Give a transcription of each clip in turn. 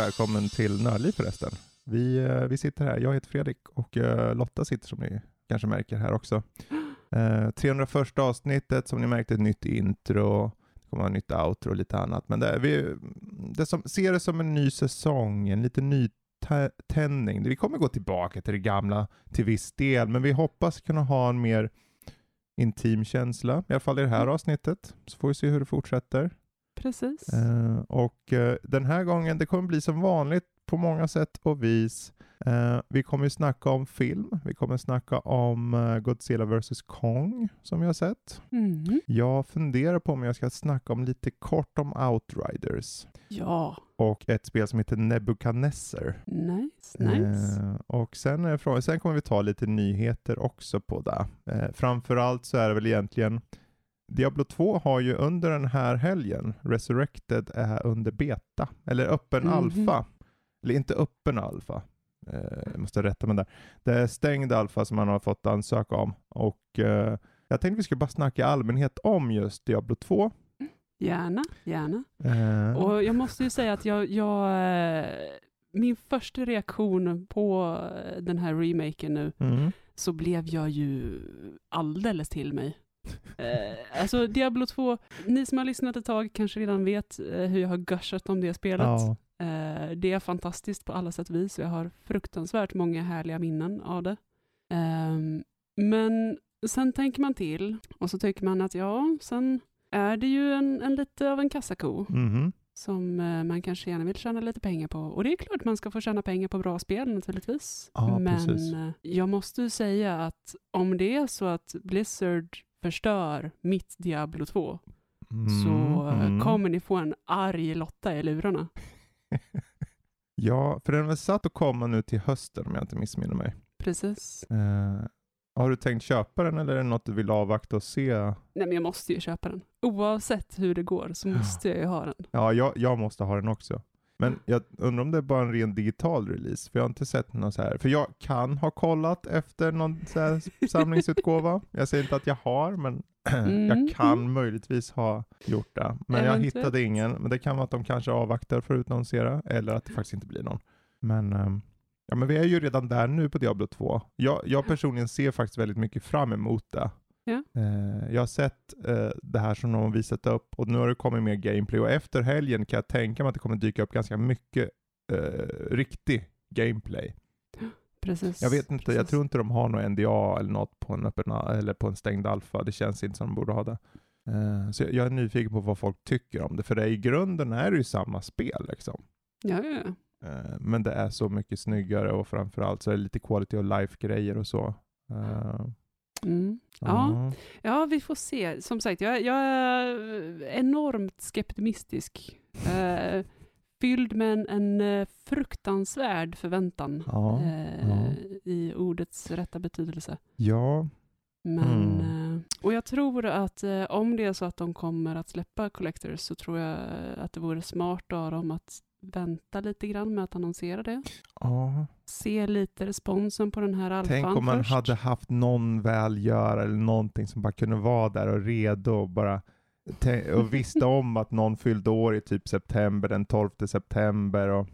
välkommen till Nördliv förresten. Vi, eh, vi sitter här, jag heter Fredrik och eh, Lotta sitter som ni kanske märker här också. Eh, 301 avsnittet, som ni märkte ett nytt intro, det kommer ett nytt outro och lite annat. Men det, vi det som, ser det som en ny säsong, en liten nytändning. Vi kommer gå tillbaka till det gamla till viss del, men vi hoppas kunna ha en mer intim känsla, i alla fall i det här avsnittet. Så får vi se hur det fortsätter. Precis. Eh, och eh, den här gången, det kommer bli som vanligt på många sätt och vis. Eh, vi kommer ju snacka om film. Vi kommer snacka om Godzilla vs Kong som vi har sett. Mm. Jag funderar på om jag ska snacka om lite kort om Outriders Ja, och ett spel som heter Nebuchadnezzar. nice, nice. Och sen, är frågan, sen kommer vi ta lite nyheter också på det. Eh, framförallt så är det väl egentligen Diablo 2 har ju under den här helgen, Resurrected är under beta, eller öppen Mhm. alfa. Eller inte öppen alfa, eh, jag måste rätta mig där. Det är stängd alfa som man har fått ansöka om. Och eh, jag tänkte vi skulle bara snacka i allmänhet om just Diablo 2. Gärna, gärna. Eh, Och jag måste ju säga att jag, jag eh, min första reaktion på eh, den här remaken nu, mm, så blev jag ju alldeles till mig. Eh, alltså Diablo 2, ni som har lyssnat ett tag kanske redan vet eh, hur jag har gushat om det spelet. ja, Eh, det är fantastiskt på alla sätt och vis jag har fruktansvärt många härliga minnen av det. Ehm, men sen tänker man till och så tycker man att ja, sen är det ju en, en lite av en kassako mhm, som eh, man kanske gärna vill tjäna lite pengar på. Och det är klart man ska få tjäna pengar på bra spel naturligtvis. Ja, Men precis. eh, jag måste ju säga att om det är så att Blizzard förstör mitt Diablo 2 så eh, mm. kommer ni få en arg Lotta i lurarna. Ja, för den är satt att komma nu till hösten om jag inte missminner mig. Precis. Eh, har du tänkt köpa den eller är det något du vill avvakta och se? Nej men jag måste ju köpa den. Oavsett hur det går så måste jag ju ha den. Ja, jag, jag måste ha den också. Men jag undrar om det är bara en ren digital release, för jag har inte sett någon så här. För jag kan ha kollat efter någon så samlingsutgåva. Jag säger inte att jag har, men Mm. jag kan möjligtvis ha gjort det. Men jag hittade ingen. Men det kan vara att de kanske avvaktar för att utannonsera, eller att det faktiskt inte blir någon. Men, ehm, ja, men vi är ju redan där nu på Diablo 2. Jag, jag personligen ser faktiskt väldigt mycket fram emot det. Ja. Eh, jag har sett eh, det här som de har visat upp och nu har det kommit mer gameplay och efter helgen kan jag tänka mig att det kommer dyka upp ganska mycket eh, riktig gameplay. Precis. Jag vet inte, jag precis. tror inte de har någon NDA eller något på en, öppen, eller på en stängd alfa. Det känns inte som de borde ha det. Eh, så jag, jag är nyfiken på vad folk tycker om det, för det i grunden är det ju samma spel liksom. Ja, ja, ja. Eh, men det är så mycket snyggare och framförallt så är det lite quality of life-grejer och så. Eh, Mm. Ja. ja, vi får se. Som sagt, jag, jag är enormt skeptimistisk. Eh, fylld med en, en eh, fruktansvärd förväntan Ja, eh, ja. i ordets rätta betydelse. ja. Men, Mm. eh, och jag tror att eh, om det är så att de kommer att släppa Collectors så tror jag att det vore smart av dem att vänta lite grann med att annonsera det. ja. Se lite responsen på den här alfan Tänk om man först. hade haft någon välgörare eller någonting som bara kunde vara där och redo och bara och visste om att någon fyllde år i typ september, den 12 september och,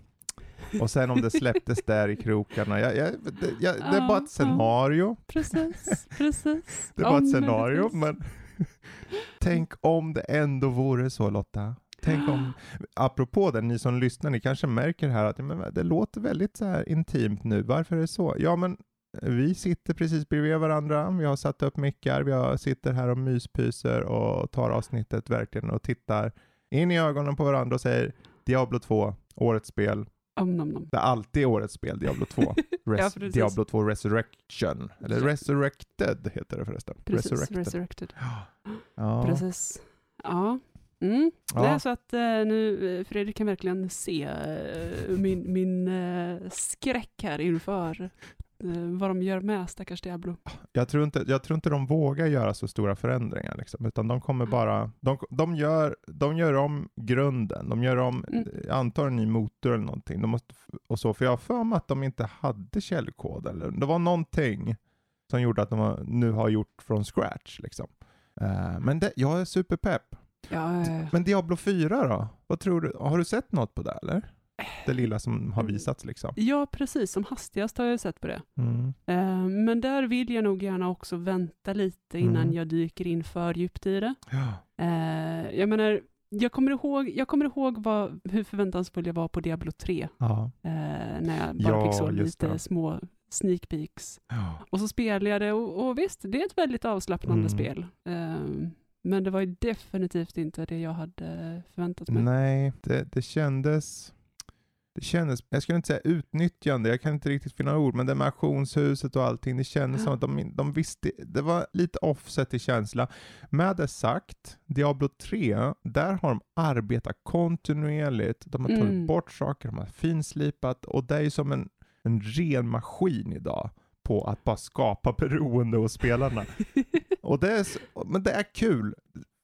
och sen om det släpptes där i krokarna. Jag, jag, det, jag, det är bara ett scenario. Precis, precis. Det är bara ett scenario, men tänk om det ändå vore så Lotta. Tänk om, apropå det, ni som lyssnar, ni kanske märker här att ja, men det låter väldigt så här intimt nu. Varför är det så? Ja, men vi sitter precis bredvid varandra. Vi har satt upp mickar. Vi sitter här och myspyser och tar avsnittet verkligen och tittar in i ögonen på varandra och säger Diablo 2, årets spel. Om, nom, nom. Det är alltid årets spel, Diablo 2. Res- Ja. Diablo 2 Resurrection. Eller Ja. Resurrected heter det förresten. Precis, Resurrected. resurrected. Ja. Precis. Ja. Mm. Ja. Nej, så att eh, nu, eh, Fredrik kan verkligen se eh, min, min skräck här inför vad de gör med stackars Diablo. Jag tror, inte, jag tror inte de vågar göra så stora förändringar, liksom, utan de kommer bara, de, de, gör, de gör om grunden, de gör om, Mm. antar en ny motor eller någonting, de måste, och så, för jag har för mig att de inte hade källkod, eller det var någonting som gjorde att de nu har gjort från scratch. Liksom. Men det, jag är superpepp. Ja. Men Diablo 4 då? Vad tror du? Har du sett något på det eller? det lilla som har visats liksom. Ja, precis. Som hastigast har jag sett på det. Mm. Eh, men där vill jag nog gärna också vänta lite innan Mm. jag dyker in för djupt i det. Ja. Eh, jag menar, jag kommer ihåg, jag kommer ihåg vad, hur förväntansfull jag var på Diablo 3. Ja. Eh, när jag bara Ja, fick så lite det. små sneak peeks. Ja. Och så spelade jag det och, och visst, det är ett väldigt avslappnande Mm. spel. Eh, men det var ju definitivt inte det jag hade förväntat mig. Nej, det, det kändes... Det kändes, jag skulle inte säga utnyttjande, jag kan inte riktigt finna ord, men det med auktionshuset och allting, det kändes som att de, de visste, det var lite offset i känsla. Med det sagt, Diablo 3, där har de arbetat kontinuerligt, de har tagit Mm. bort saker, de har finslipat och det är ju som en, en ren maskin idag på att bara skapa beroende hos spelarna. Och det är, men det är kul.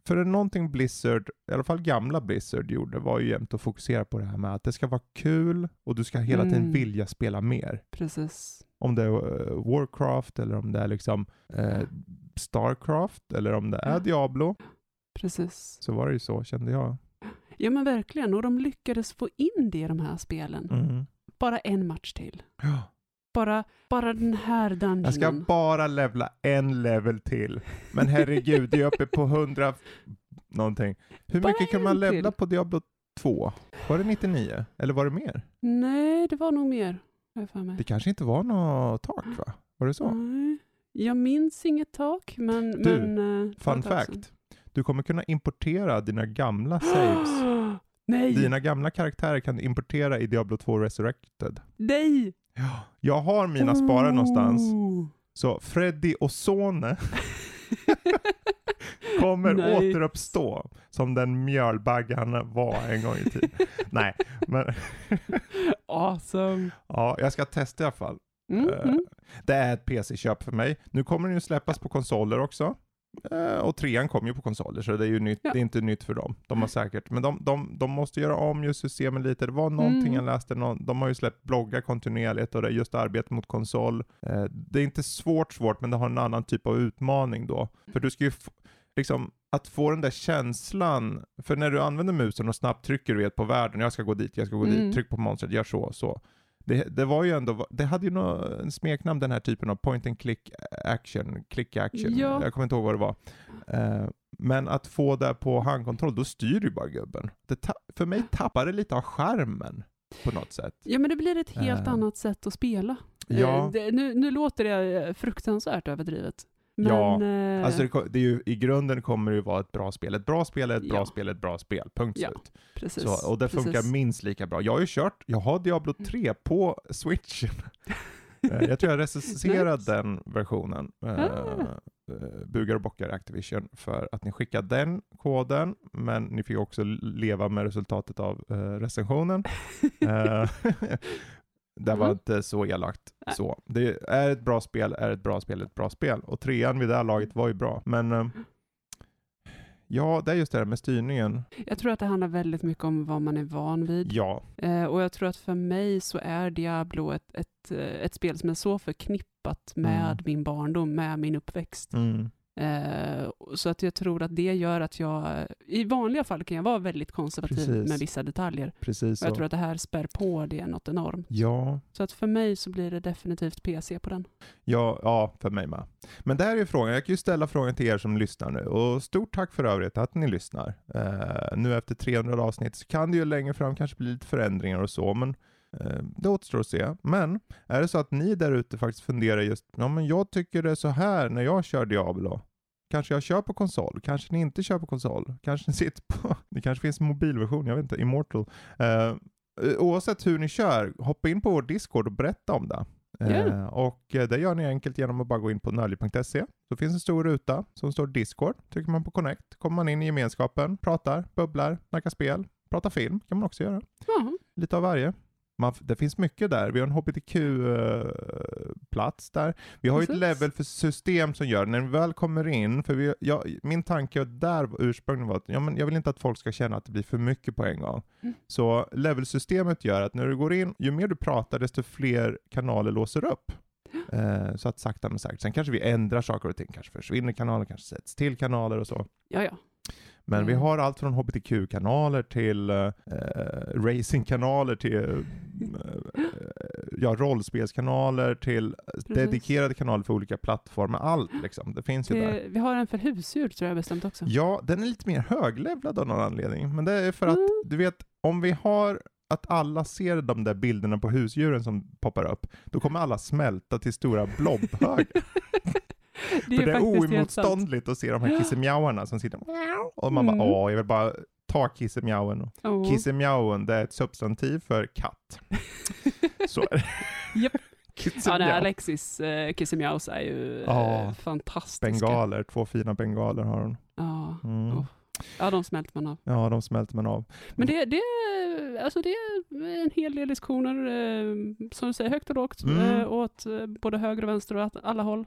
För det är någonting Blizzard, i alla fall gamla Blizzard gjorde, var ju jämt att fokusera på det här med att det ska vara kul och du ska hela tiden Mm. vilja spela mer. Precis. Om det är eh, Warcraft eller om det är liksom eh, Starcraft eller om det är. Diablo. Precis. Så var det ju så kände jag. Ja men verkligen, och de lyckades få in det i de här spelen. Mm. Bara en match till. Ja. Bara, bara den här dungeonen. Jag ska bara levla en level till. Men herregud, det är uppe på 100 någonting. Hur Bara mycket kan man levla till. på Diablo 2? Var det 99? Eller var det mer? Nej, det var nog mer. för mig. Det kanske inte var något tak va? Var det så? Nej. Jag minns inget tak, men... Du, men eh, Fun fact. Du kommer kunna importera dina gamla saves. Nej! Dina gamla karaktärer kan du importera i Diablo 2 Resurrected. Nej! Ja. Jag har mina sparade någonstans. Oh. Så Freddy och Sone kommer Nice. återuppstå som den mjölbagge han var en gång i tiden. Nej, men awesome. ja, jag ska testa i alla fall. Mm, Eh, mm. Det är ett PC-köp för mig. Nu kommer den ju släppas på konsoler också. Eh, Och trean kommer ju på konsoler, så det är ju nytt, Ja. det är inte nytt för dem. De har säkert, men de, de, de måste göra om just systemen lite. Det var någonting Mm. jag läste, någon, de har ju släppt bloggar kontinuerligt och det är just arbete mot konsol. Eh, Det är inte svårt svårt, men det har en annan typ av utmaning då. För du ska ju liksom, att få den där känslan, för när du använder musen och snabbt trycker du vet på världen, jag ska gå dit, jag ska gå Mm. dit, tryck på monstret, gör så, så. Det, det var ju ändå, det hade ju en smeknamn den här typen av point and click action, click action, Ja. jag kommer inte ihåg vad det var. Eh, men att få det på handkontroll, då styr du bara gubben. För mig tappar det lite av skärmen på något sätt. Ja, men det blir ett helt Eh. annat sätt att spela. Ja. Eh, Det, nu, nu låter det fruktansvärt överdrivet. Men, Ja, eh, Alltså det, ko- det är ju, i grunden kommer det ju vara ett bra spel. Ett bra spel är ett bra Ja. spel, ett bra spel. Punkt Ja, slut. precis, Så, och det funkar precis. minst lika bra. Jag har ju kört, jag har Diablo 3 på switchen. Eh, jag tror jag recenserade den versionen. eh, Ah. eh, bugar och bockar Activision för att ni skickade den koden, men ni fick också leva med resultatet av eh, recensionen. Eh, det var Mhm. inte så elakt. Nej. Så. Det är ett bra spel, är ett bra spel, ett bra spel. Och trean vid det här laget var ju bra. Men eh, ja, det är just det här med styrningen. Jag tror att det handlar väldigt mycket om vad man är van vid. Ja, Eh, och jag tror att för mig så är Diablo ett, ett, eh, ett spel som är så förknippat med Mm. min barndom, med min uppväxt. mm. Eh, så att jag tror att det gör att jag, i vanliga fall kan jag vara väldigt konservativ Precis. med vissa detaljer. precis Och jag så. tror att det här spär på det något enormt. Ja, Så att för mig så blir det definitivt PC på den. ja, ja, för mig med. Men det här är ju frågan, jag kan ju ställa frågan till er som lyssnar nu. Och stort tack för övrigt att ni lyssnar. Eh, nu efter 300 avsnitt så kan det ju längre fram kanske bli lite förändringar och så, men det återstår att se. Men är det så att ni där ute faktiskt funderar just, ja men jag tycker det är så här när jag kör Diablo. Kanske jag kör på konsol, kanske ni inte kör på konsol, kanske ni sitter på, det kanske finns en mobilversion, jag vet inte, Immortal. Eh, oavsett hur ni kör, hoppa in på vår Discord och berätta om det. Eh, och eh, det gör ni enkelt genom att bara gå in på nördliv.se. Så finns en stor ruta som står Discord. Trycker man på connect kommer man in i gemenskapen, pratar, bubblar, snackar spel, pratar film kan man också göra. Ja, Lite av varje. Man, det finns mycket där. Vi har en HBTQ-plats där. Vi har ju ett Precis. level för system som gör, när vi väl kommer in, för vi, ja, min tanke där ursprungligen var att ja, men jag vill inte att folk ska känna att det blir för mycket på en gång. Mm. Så levelsystemet gör att när du går in, ju mer du pratar desto fler kanaler låser upp. Eh, så att sakta men säkert. Sen kanske vi ändrar saker och ting, kanske försvinner kanaler, kanske sätts till kanaler och så. ja, ja. Men vi Mm. har allt från hbtq-kanaler till eh, racingkanaler till eh, ja, rollspelskanaler till dedikerade kanaler för olika plattformar. Allt liksom, det finns ju där. Det, vi har en för husdjur tror jag bestämt också. Ja, den är lite mer höglevlad av någon anledning. Men det är för att, Mm. du vet, om vi har att alla ser de där bilderna på husdjuren som poppar upp, då kommer alla smälta till stora blobhögar. det för det är oemotståndligt att se de här kissemjauarna som sitter och man bara Mm. åh, jag vill bara ta kissemjauen. Oh. Kissemjauen, det är ett substantiv för katt. Så är det. Japp. Ja, nej, Alexis eh, Kissemjaus är ju eh, fantastiska. Bengaler, två fina bengaler har hon. Ja. Mm. Oh. ja, de smälter man av. Ja, de smälter man av. Men det, det, alltså det är en hel del diskussioner, eh, som du säger, högt och lågt, Mm. eh, åt eh, både höger och vänster och alla håll.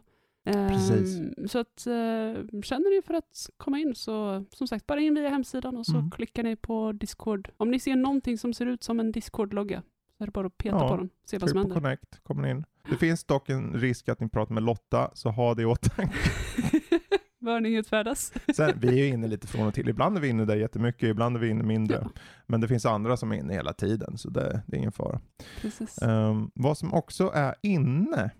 Precis. Så att, eh, känner ni för att komma in så, som sagt, bara in via hemsidan och så Mm. klickar ni på Discord. Om ni ser någonting som ser ut som en Discord-logga, så är det bara att peta Ja, på den, se vad som händer. connect, kommer in. Det finns dock en risk att ni pratar med Lotta, så ha det i åtanke. Varning utfärdas. Sen, vi är ju inne lite från och till. Ibland är vi inne där jättemycket, ibland är vi inne mindre. Ja. Men det finns andra som är inne hela tiden, så det, det är ingen fara. Precis. Ehm, vad som också är inne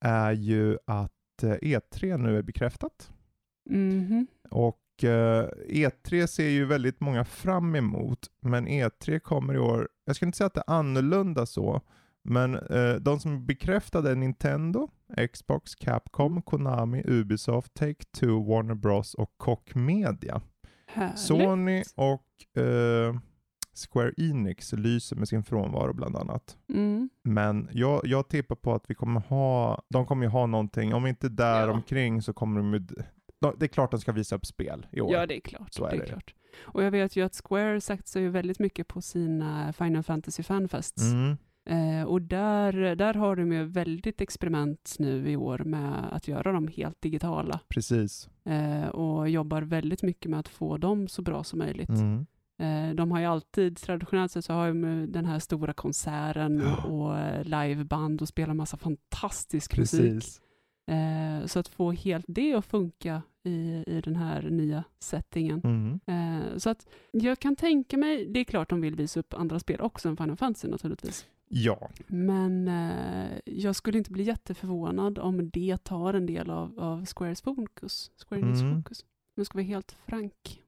är ju att E3 nu är bekräftat. Mhm. Och eh, E3 ser ju väldigt många fram emot, men E3 kommer i år, jag ska inte säga att det är annorlunda så, men eh, de som bekräftade är Nintendo, Xbox, Capcom, Konami, Ubisoft, Take-Two, Warner Bros och Koch Media. Härligt. Sony och eh, Square Enix lyser med sin frånvaro bland annat. Mm. Men jag, jag tippar på att vi kommer ha, de kommer ju ha någonting, om inte där Ja. omkring så kommer de ju, de, det är klart de ska visa upp spel i år. Ja, det är klart. Så är det det. klart. Och jag vet ju att Square sagt sig ju väldigt mycket på sina Final Fantasy Fanfests. Mm. Eh, och där, där har de ju väldigt experiment nu i år med att göra dem helt digitala. Precis. Eh, och jobbar väldigt mycket med att få dem så bra som möjligt. Mm. Eh, de har ju alltid, traditionellt sett så har de den här stora konserten Ja. och, eh, liveband och spelar massa fantastisk musik. Precis. Eh, så att få helt det att funka i, i den här nya settingen. Mm. Eh, så att jag kan tänka mig, det är klart de vill visa upp andra spel också än Final Fantasy naturligtvis. Ja, Men eh, jag skulle inte bli jätteförvånad om det tar en del av, av Squares fokus. Square Mm. fokus. Om jag ska vara helt frank.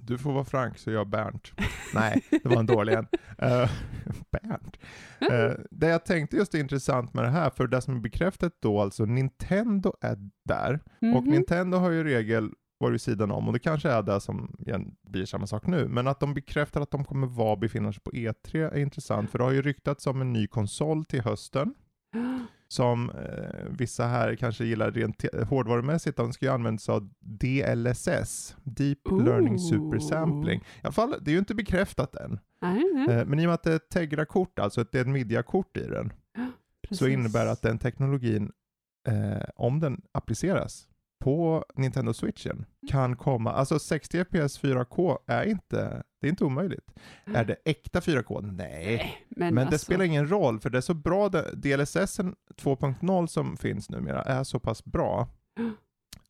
Du får vara Frank så jag Bernt. Nej, det var en dålig en. Uh, Bernt. Eh, det jag tänkte just är intressant med det här, för det som är bekräftat då, alltså Nintendo är där. Och Mhm. Nintendo har ju regel varit vid sidan om, och det kanske är det som blir samma sak nu, men att de bekräftar att de kommer vara befinna sig på E3 är intressant, för det har ju ryktats om en ny konsol till hösten, som eh, vissa här kanske gillar rent hårdvarumässigt, de ska ju använda sig av DLSS, Deep Learning Super Sampling. I alla fall, det är ju inte bekräftat än, eh, men i och med att det är ett Tegra-kort, alltså ett Nvidia-kort i den, så precis. innebär att den teknologin, eh, om den appliceras på Nintendo Switchen, kan komma, alltså 60 FPS 4K är inte, det är inte omöjligt. Är det äkta 4K? Nej. Nej, men, Men det alltså, spelar ingen roll, för det är så bra, det- DLSS 2.0 som finns numera är så pass bra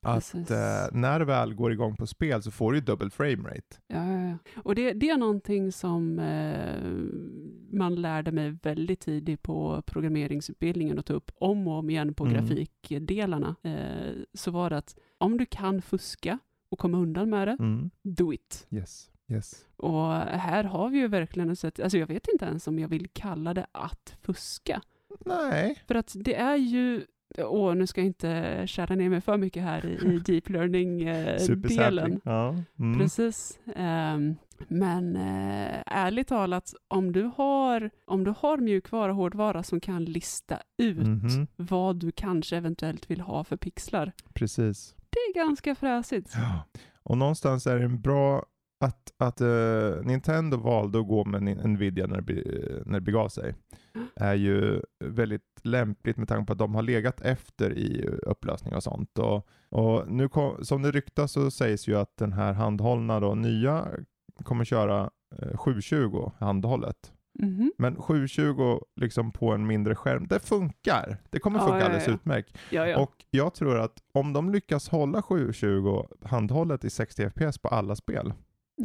att eh, när det väl går igång på spel så får du ju double frame rate. Ja, ja, ja. Och det, det är någonting som eh, man lärde mig väldigt tidigt på programmeringsutbildningen att ta upp om och om igen på Mm. grafikdelarna. Eh, så var det att om du kan fuska och komma undan med det, Mm. do it. Yes, yes. Och här har vi ju verkligen sett, alltså jag vet inte ens om jag vill kalla det att fuska. Nej, För att det är ju, åh nu ska jag inte kära ner mig för mycket här i, i deep learning-delen. supersampling. Ja. Mm. Precis. Ehm, men eh, ärligt talat, om du har, om du har mjukvara och hårdvara som kan lista ut Mhm. vad du kanske eventuellt vill ha för pixlar, Precis. det är ganska fräsigt. Ja. Och någonstans är det en bra att, att eh, Nintendo valde att gå med Nvidia när det, be- när det begav sig är ju väldigt lämpligt med tanke på att de har legat efter i upplösning och sånt. Och, och nu kom, som det ryktas så sägs ju att den här handhållna då, nya kommer köra eh, 720 handhållet. Mhm. Men 720 liksom på en mindre skärm, det funkar. Det kommer Ja, funka ja, alldeles ja. utmärkt. Ja, ja. Och jag tror att om de lyckas hålla 720 handhållet i 60 FPS på alla spel,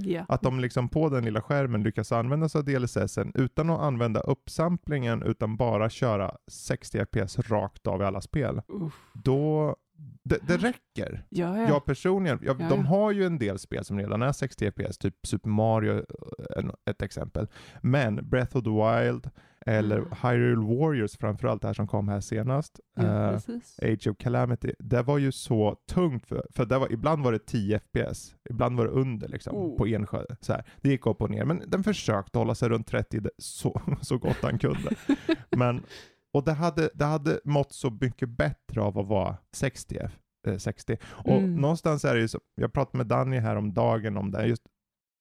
ja. att de liksom på den lilla skärmen lyckas använda sig av DLSSen utan att använda uppsamplingen utan bara köra 60 FPS rakt av i alla spel, Uff. då det, det räcker. Ja, ja. Jag personligen, jag, Ja, de har ju en del spel som redan är 60 FPS, typ Super Mario eh, ett exempel. Men Breath of the Wild eller Mm. Hyrule Warriors framförallt, det här som kom här senast, ja, precis. Age of Calamity, det var ju så tungt för, för det var, ibland var det 10 FPS, ibland var det under liksom, Oh. på Ensjö. Så här. Det gick upp och ner, men den försökte hålla sig runt 30 det- så, så gott han kunde. men, och det hade, det hade mått så mycket bättre av att vara 60. F- eh, 60. Och Mm. någonstans är det ju så, jag pratade med Danny här om dagen om det, just,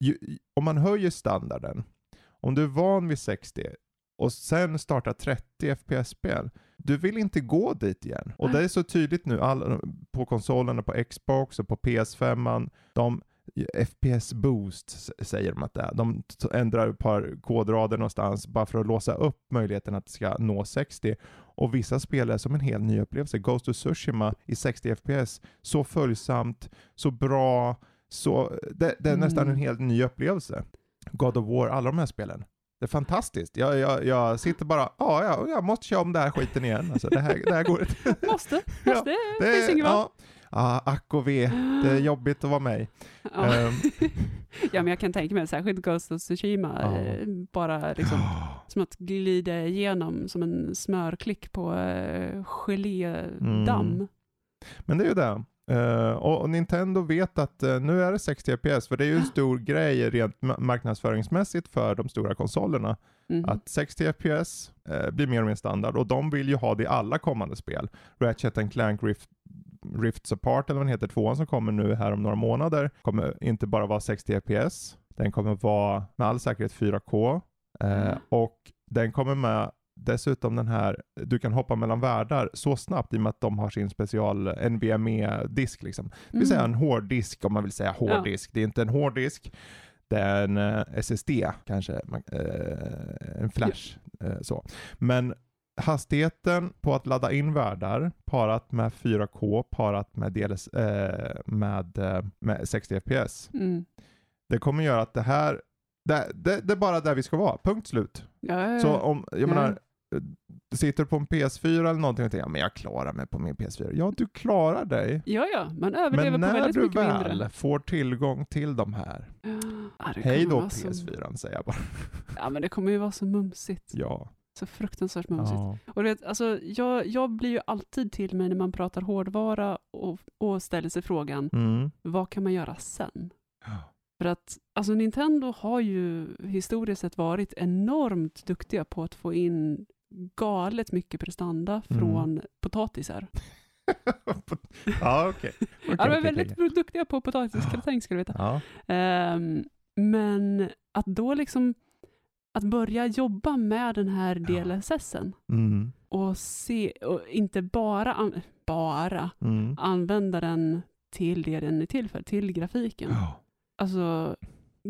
ju, om man höjer standarden, om du är van vid 60 och sen startar 30 FPS-spel, du vill inte gå dit igen. Och det är så tydligt nu all, på konsolerna, på Xbox och på PS5. De, FPS boost säger de att det är. De ändrar ett par kodrader någonstans bara för att låsa upp möjligheten att det ska nå 60. Och vissa spel är som en helt ny upplevelse. Ghost of Tsushima i 60 FPS, så följsamt, så bra, så det, det är nästan en Mm. helt ny upplevelse. God of War, alla de här spelen. Det är fantastiskt. Jag, jag, jag sitter bara, ja, ja, jag måste köra om den här skiten igen. Alltså, det, här, det här går inte. Måste, Ja, måste. Det det finns inget ja, ah, ack och ve. Det är jobbigt att vara mig. Ja. Ehm, ja, men jag kan tänka mig särskilt Ghost of Tsushima, Ja. eh, bara liksom som att glida igenom som en smörklick på eh, gelédamm. Mm. Men det är ju det. Eh, och, Nintendo vet att eh, nu är det 60 FPS, för det är ju en stor grej rent ma- marknadsföringsmässigt för de stora konsolerna. Mhm. Att 60 FPS eh, blir mer och mer standard och de vill ju ha det i alla kommande spel. Ratchet and Clank Rift, Rifts Apart eller vad den heter, tvåan som kommer nu här om några månader, kommer inte bara vara 60 FPS, den kommer vara med all säkerhet 4K eh, Mm. och den kommer med dessutom den här, du kan hoppa mellan världar så snabbt i och med att de har sin special NVMe-disk liksom. Det vill säga en Mm. hård disk om man vill säga hård Ja. Det är inte en hård disk, det är en eh, SSD kanske, eh, en flash. Eh, så. Men hastigheten på att ladda in världar parat med 4K parat med, DLS, med, med 60 FPS. Mm. Det kommer göra att det här, det, det, det är bara där vi ska vara, punkt slut. Ja, ja, ja. Så om, jag Ja. menar, eh, du sitter på en PS4 eller någonting och tänker, ja men jag klarar mig på min PS4. Ja, du klarar dig. ja, ja, man överlever Men på när väldigt du mycket väl mindre. får tillgång till de här, Ja, det hej då vara så- PS4 säger jag bara. Ja, men det kommer ju vara så mumsigt. Ja. Så fruktansvärt mumsigt. ja. Och du vet, alltså, jag, jag blir ju alltid till mig när man pratar hårdvara och, och ställer sig frågan, Mm. vad kan man göra sen? Ja. För att alltså Nintendo har ju historiskt sett varit enormt duktiga på att få in galet mycket prestanda Mm. från potatisar. ja, okej. Okej, ja, de är väldigt okej. duktiga på potatisgratäng ska du veta. Ja. Ehm, men att då liksom att börja jobba med den här. DLSSen Mm. och se, och inte bara, bara Mm. använda den till det den är till för, till grafiken. Ja. Alltså,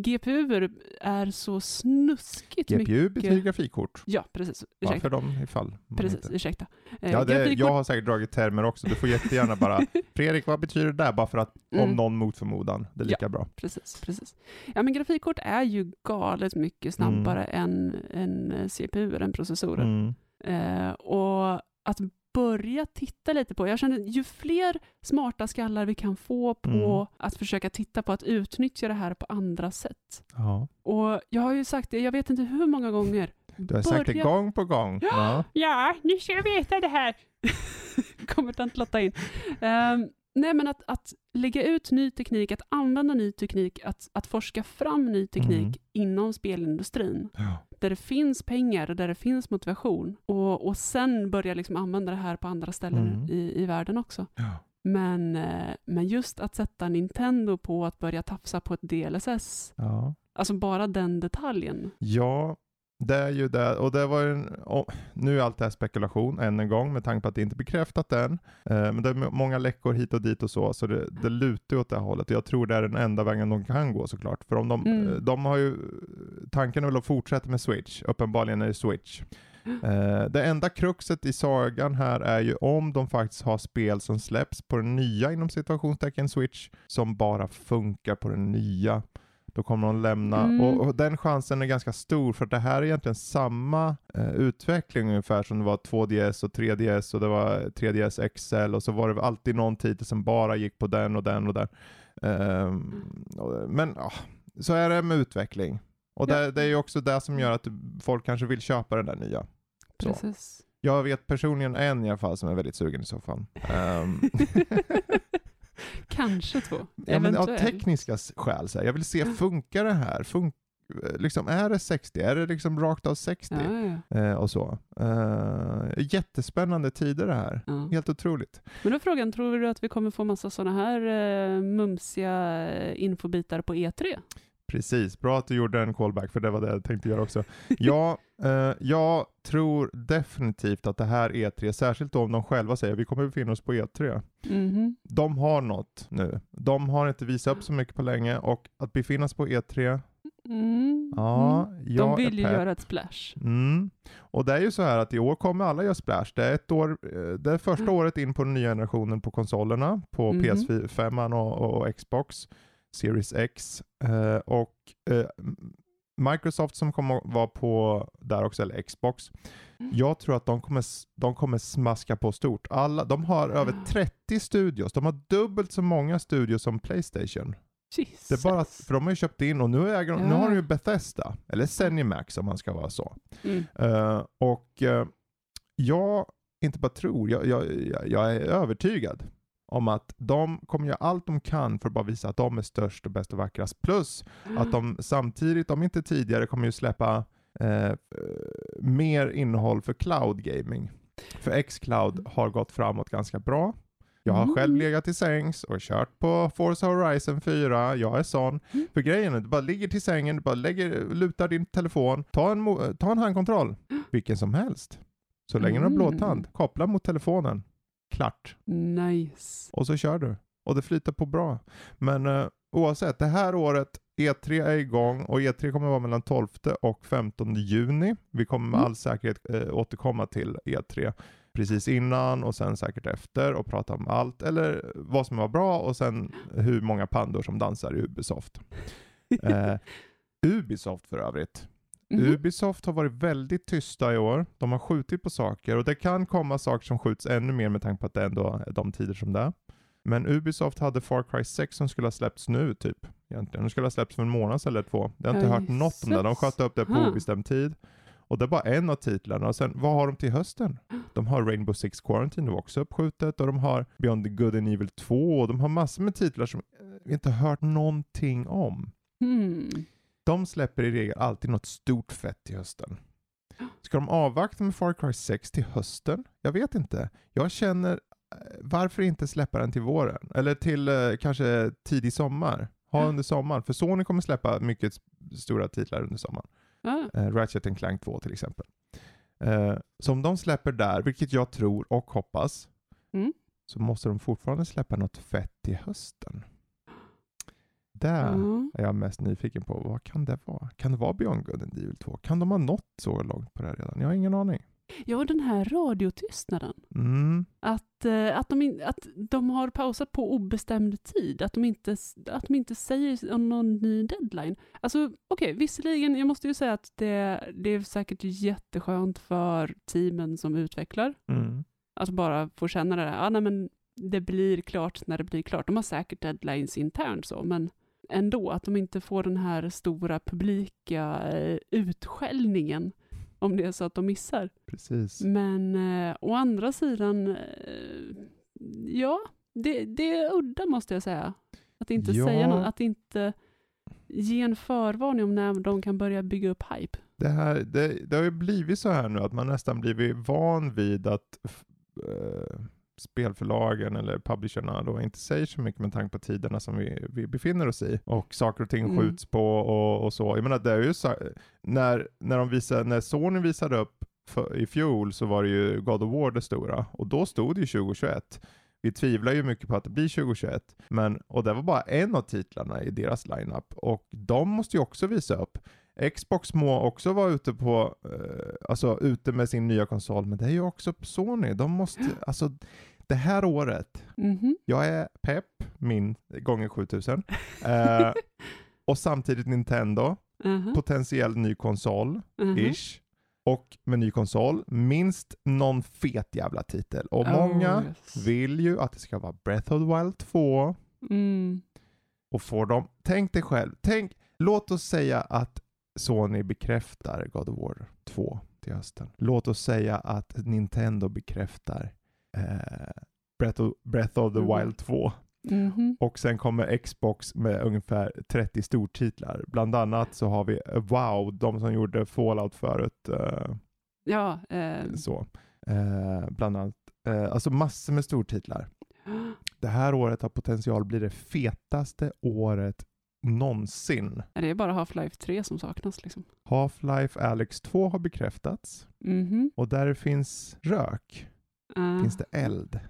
GPU är så snuskigt mycket. GPU betyder grafikkort. Ja, precis. Ursäkta. för dem ifall Precis, inte... ursäkta. Eh, Ja, det, grafikkort- jag har säkert dragit termer också. Du får jättegärna bara, Fredrik vad betyder det där? Bara för att om Mm. någon mot förmodan, det är lika bra. Precis, precis. Ja, men grafikkort är ju galet mycket snabbare än, än eh, CPU, än processorer. Mm. Eh, och att börja titta lite på, jag känner ju fler smarta skallar vi kan få på Mm. att försöka titta på att utnyttja det här på andra sätt. Ja. Och jag har ju sagt det, jag vet inte hur många gånger. Du har sagt det gång på gång. Ja. Ja, nu ska jag veta det här. Kommer tant Lotta in. Ehm, nej, men att, att lägga ut ny teknik, att använda ny teknik, att, att forska fram ny teknik Mm. inom spelindustrin. Ja. Där det finns pengar och där det finns motivation. Och, och sen börja liksom använda det här på andra ställen Mm. i, i världen också. Ja. Men, eh, men just att sätta Nintendo på att börja tafsa på ett DLSS, Ja. alltså bara den detaljen. ja, det är ju det, och det var en, och nu är allt det här spekulation än en gång med tanke på att det inte är bekräftat än. Eh, men det är många läckor hit och dit och så, så det, det lutar åt det här hållet. Jag tror det är den enda vägen de kan gå såklart. För om de, Mm. eh, de har ju, tanken är väl att fortsätta med Switch, uppenbarligen är det Switch. Eh, det enda kruxet i sagan här är ju om de faktiskt har spel som släpps på den nya inom situationstecken Switch som bara funkar på den nya. Då kommer de lämna, Mm. och, och den chansen är ganska stor för det här är egentligen samma eh, utveckling ungefär som det var 2DS och 3DS och det var 3DS XL och så var det alltid någon titel som bara gick på den och den och den. Och- men ja, så är det med utveckling. Och Ja. det, det är ju också det som gör att folk kanske vill köpa den där nya. Så. Precis. Jag vet personligen en i alla fall som är väldigt sugen i så fall. Ehm, Kanske två. ja, men av tekniska skäl, så här. jag vill se, funkar det här? Fun liksom, är det 60? Är det liksom rakt av 60? Ja, ja, Eh, och så. Eh, jättespännande tider det här. ja. Helt otroligt. Men då frågan, tror du att vi kommer få massa sådana här eh, mumsiga eh, infobitar på E E3? Precis, bra att du gjorde en callback för det var det jag tänkte göra också. Ja, eh, jag tror definitivt att det här E3, särskilt då om de själva säger vi kommer befinna oss på E3. Mhm. De har något nu. De har inte visat upp så mycket på länge och att befinna sig på E3, Mm. ja, Mm. De vill ju göra ett splash. Mm. Och det är ju så här att i år kommer alla göra splash. Det är, ett år, eh, det är första Mm. året in på den nya generationen på konsolerna, på Mhm. PS5 och, och Xbox Series X. Eh, och eh, Microsoft som kommer vara på där också, eller Xbox. Mm. Jag tror att de kommer, de kommer smaska på stort. Alla, de har över Ah. 30 studios. De har dubbelt så många studios som Playstation. Jesus. Det är bara, att- för de har ju köpt in och nu, äger de, nu Ja. har de ju Bethesda, eller Zenimax om man ska vara så. Mm. Eh, och eh, jag inte bara tror, jag, jag, jag är övertygad om att de kommer göra allt de kan för att bara visa att de är störst och bäst och vackrast. Plus att de samtidigt, om inte tidigare, kommer ju släppa eh, mer innehåll för cloud gaming. För X-Cloud har gått framåt ganska bra. Jag har själv Mm. legat till sängs och kört på Forza Horizon 4. Jag är sån. Mm. För grejen är, du bara ligger till sängen, du bara lägger, lutar din telefon, ta en, ta en handkontroll, vilken som helst. Så länge du har Mm. blåtand, koppla mot telefonen. Klart. Nice. Och så kör du. Och det flyter på bra. Men eh, oavsett, det här året, E3 är igång och E3 kommer vara mellan 12 och 15 juni. Vi kommer med Mm. all säkerhet eh, återkomma till E3 precis innan och sen säkert efter och prata om allt eller vad som var bra och sen hur många pandor som dansar i Ubisoft. Eh, Ubisoft för övrigt. Mhm. Ubisoft har varit väldigt tysta i år. De har skjutit på saker och det kan komma saker som skjuts ännu mer med tanke på att det ändå är de tider som det är. Men Ubisoft hade Far Cry 6 som skulle ha släppts nu typ. Egentligen. De skulle ha släppts för en månad eller två. Jag har inte hört något om det. De sköt upp det på Huh. obestämd tid. Och det är bara en av titlarna. Och sen, vad har de till hösten? De har Rainbow Six Quarantine, det var också uppskjutet. Och de har Beyond the Good and Evil 2. Och de har massor med titlar som vi inte har hört någonting om. Hmm. De släpper i regel alltid något stort fett till hösten. Ska de avvakta med Far Cry 6 till hösten? Jag vet inte. Jag känner, eh, varför inte släppa den till våren? Eller till eh, kanske tidig sommar? Ha under sommaren. För Sony kommer släppa mycket stora titlar under sommaren. Ah. Eh, Ratchet Clank 2 till exempel. Eh, så om de släpper där, vilket jag tror och hoppas, Mm. så måste de fortfarande släppa något fett till hösten. Där Ja. är jag mest nyfiken på. Vad kan det vara? Kan det vara Beyond Good and Evil 2? Kan de ha nått så långt på det här redan? Jag har ingen aning. ja, den här radiotystnaden. Mm. Att, eh, att, de in, att de har pausat på obestämd tid. Att de inte, att de inte säger om någon ny deadline. Alltså okej, visserligen, jag måste ju säga att det, det är säkert jätteskönt för teamen som utvecklar. Mm. Att bara få känna det där, ja, nej, men det blir klart när det blir klart. De har säkert deadlines internt så, men ändå att de inte får den här stora publika eh, utskällningen om det är så att de missar. Precis. Men eh, å andra sidan, eh, ja, det, det är udda måste jag säga. Att inte Ja. säga något, att inte ge en förvarning om när de kan börja bygga upp hype. Det, här, det, det har ju blivit så här nu att man nästan blivit van vid att eh, spelförlagen eller publisherna då inte säger så mycket med tanke på tiderna som vi, vi befinner oss i. Och saker och ting Mm. skjuts på och, och så. Jag menar, det är ju så, när, när, de visade, när Sony visade upp för, i fjol så var det ju God of War det stora. Och då stod det ju 2021. Vi tvivlar ju mycket på att det blir 2021. Men, och det var bara en av titlarna i deras lineup. Och de måste ju också visa upp. Xbox må också vara ute på, eh, alltså ute med sin nya konsol, men det är ju också Sony. De måste, alltså det här året, Mhm. jag är pepp, min gånger 7000. Eh, och samtidigt Nintendo, Aha. potentiell ny konsol, Aha. ish. Och med ny konsol, minst någon fet jävla titel. Och många Oh, yes. vill ju att det ska vara Breath of the Wild 2. Mm. Och får de, tänk dig själv, tänk, låt oss säga att Sony bekräftar God of War 2 till hösten. Låt oss säga att Nintendo bekräftar eh, Breath, of, Breath of the Mm. Wild 2. Mhm. Och sen kommer Xbox med ungefär 30 stortitlar. Bland annat så har vi eh, WoW, de som gjorde Fallout förut. Eh, Ja, eh, så. Bland annat. Eh, alltså massor med stortitlar. Det här året har potential bli det fetaste året någonsin. det är bara Half-Life 3 som saknas liksom. Half-Life Alyx 2 har bekräftats Mhm. och där det finns rök Eh, finns det eld.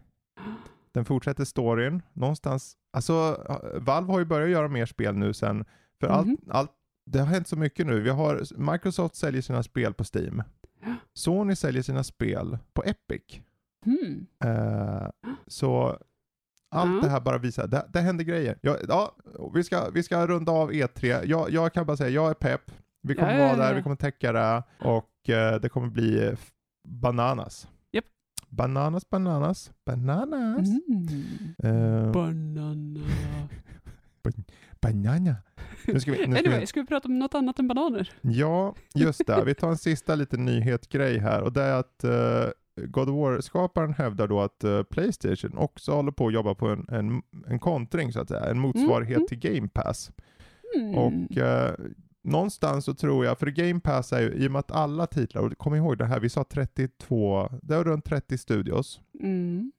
Den fortsätter storyn någonstans. Alltså, Valve har ju börjat göra mer spel nu sen. För allt, Mhm. allt, det har hänt så mycket nu. Vi har, Microsoft säljer sina spel på Steam. Sony säljer sina spel på Epic. hmm. Eh, så allt Ja. det här bara visar, det, det händer grejer. Ja, ja, vi, ska, vi ska runda av E3. Jag, jag kan bara säga, jag är pepp. Vi kommer Ja, vara där, vi kommer täcka det och eh, det kommer bli eh, bananas. Japp. Bananas, bananas, bananas. Mm. Eh, Banana. banana. Nu ska vi, nu ska Anyway, vi, ska vi prata om något annat än bananer? ja, just det. Vi tar en sista liten nyhetgrej här och det är att eh, God of War-skaparen hävdar då att eh, Playstation också håller på att jobba på en, en, en kontring så att säga, en motsvarighet Mm. till Game Pass. Mm. Och eh, någonstans så tror jag, för Game Pass är ju, i och med att alla titlar, och kom ihåg det här, vi sa 32, det är runt 30 studios, Mm.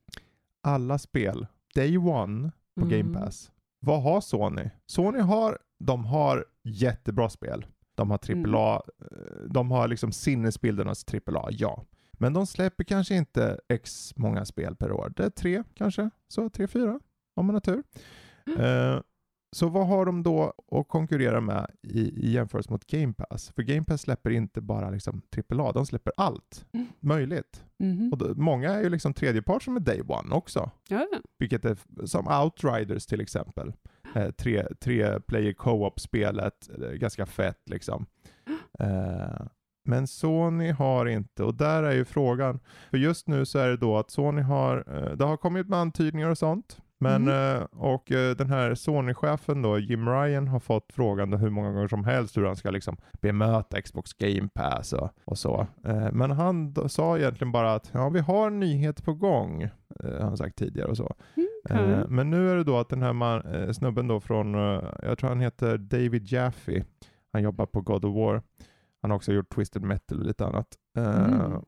alla spel, day one på Game Mm. Pass. Vad har Sony? Sony har, de har jättebra spel. De har Mm. AAA, eh, de har liksom sinnesbildernas AAA, ja. Men de släpper kanske inte x många spel per år. Det är tre kanske, så tre, fyra om man har tur. Mm. Eh, så vad har de då att konkurrera med i, i jämförelse mot Game Pass? För Game Pass släpper inte bara liksom AAA, de släpper allt Mm. möjligt. Mhm. Och då, många är ju liksom tredjepart som är Day One också. Ja. Vilket är som Outriders till exempel. Eh, tre, tre player co-op-spelet, eh, ganska fett liksom. Eh, men Sony har inte, och där är ju frågan, för just nu så är det då att Sony har, eh, det har kommit med antydningar och sånt, men, eh, och eh, den här Sony-chefen då, Jim Ryan, har fått frågan hur många gånger som helst hur han ska liksom bemöta Xbox Game Pass och, och så. Men han sa egentligen bara att ja, vi har nyheter på gång, har han sagt tidigare och så. Eh, men nu är det då att den här man, snubben då från, jag tror han heter David Jaffe, han jobbar på God of War. Han har också gjort Twisted Metal och lite annat. Mm.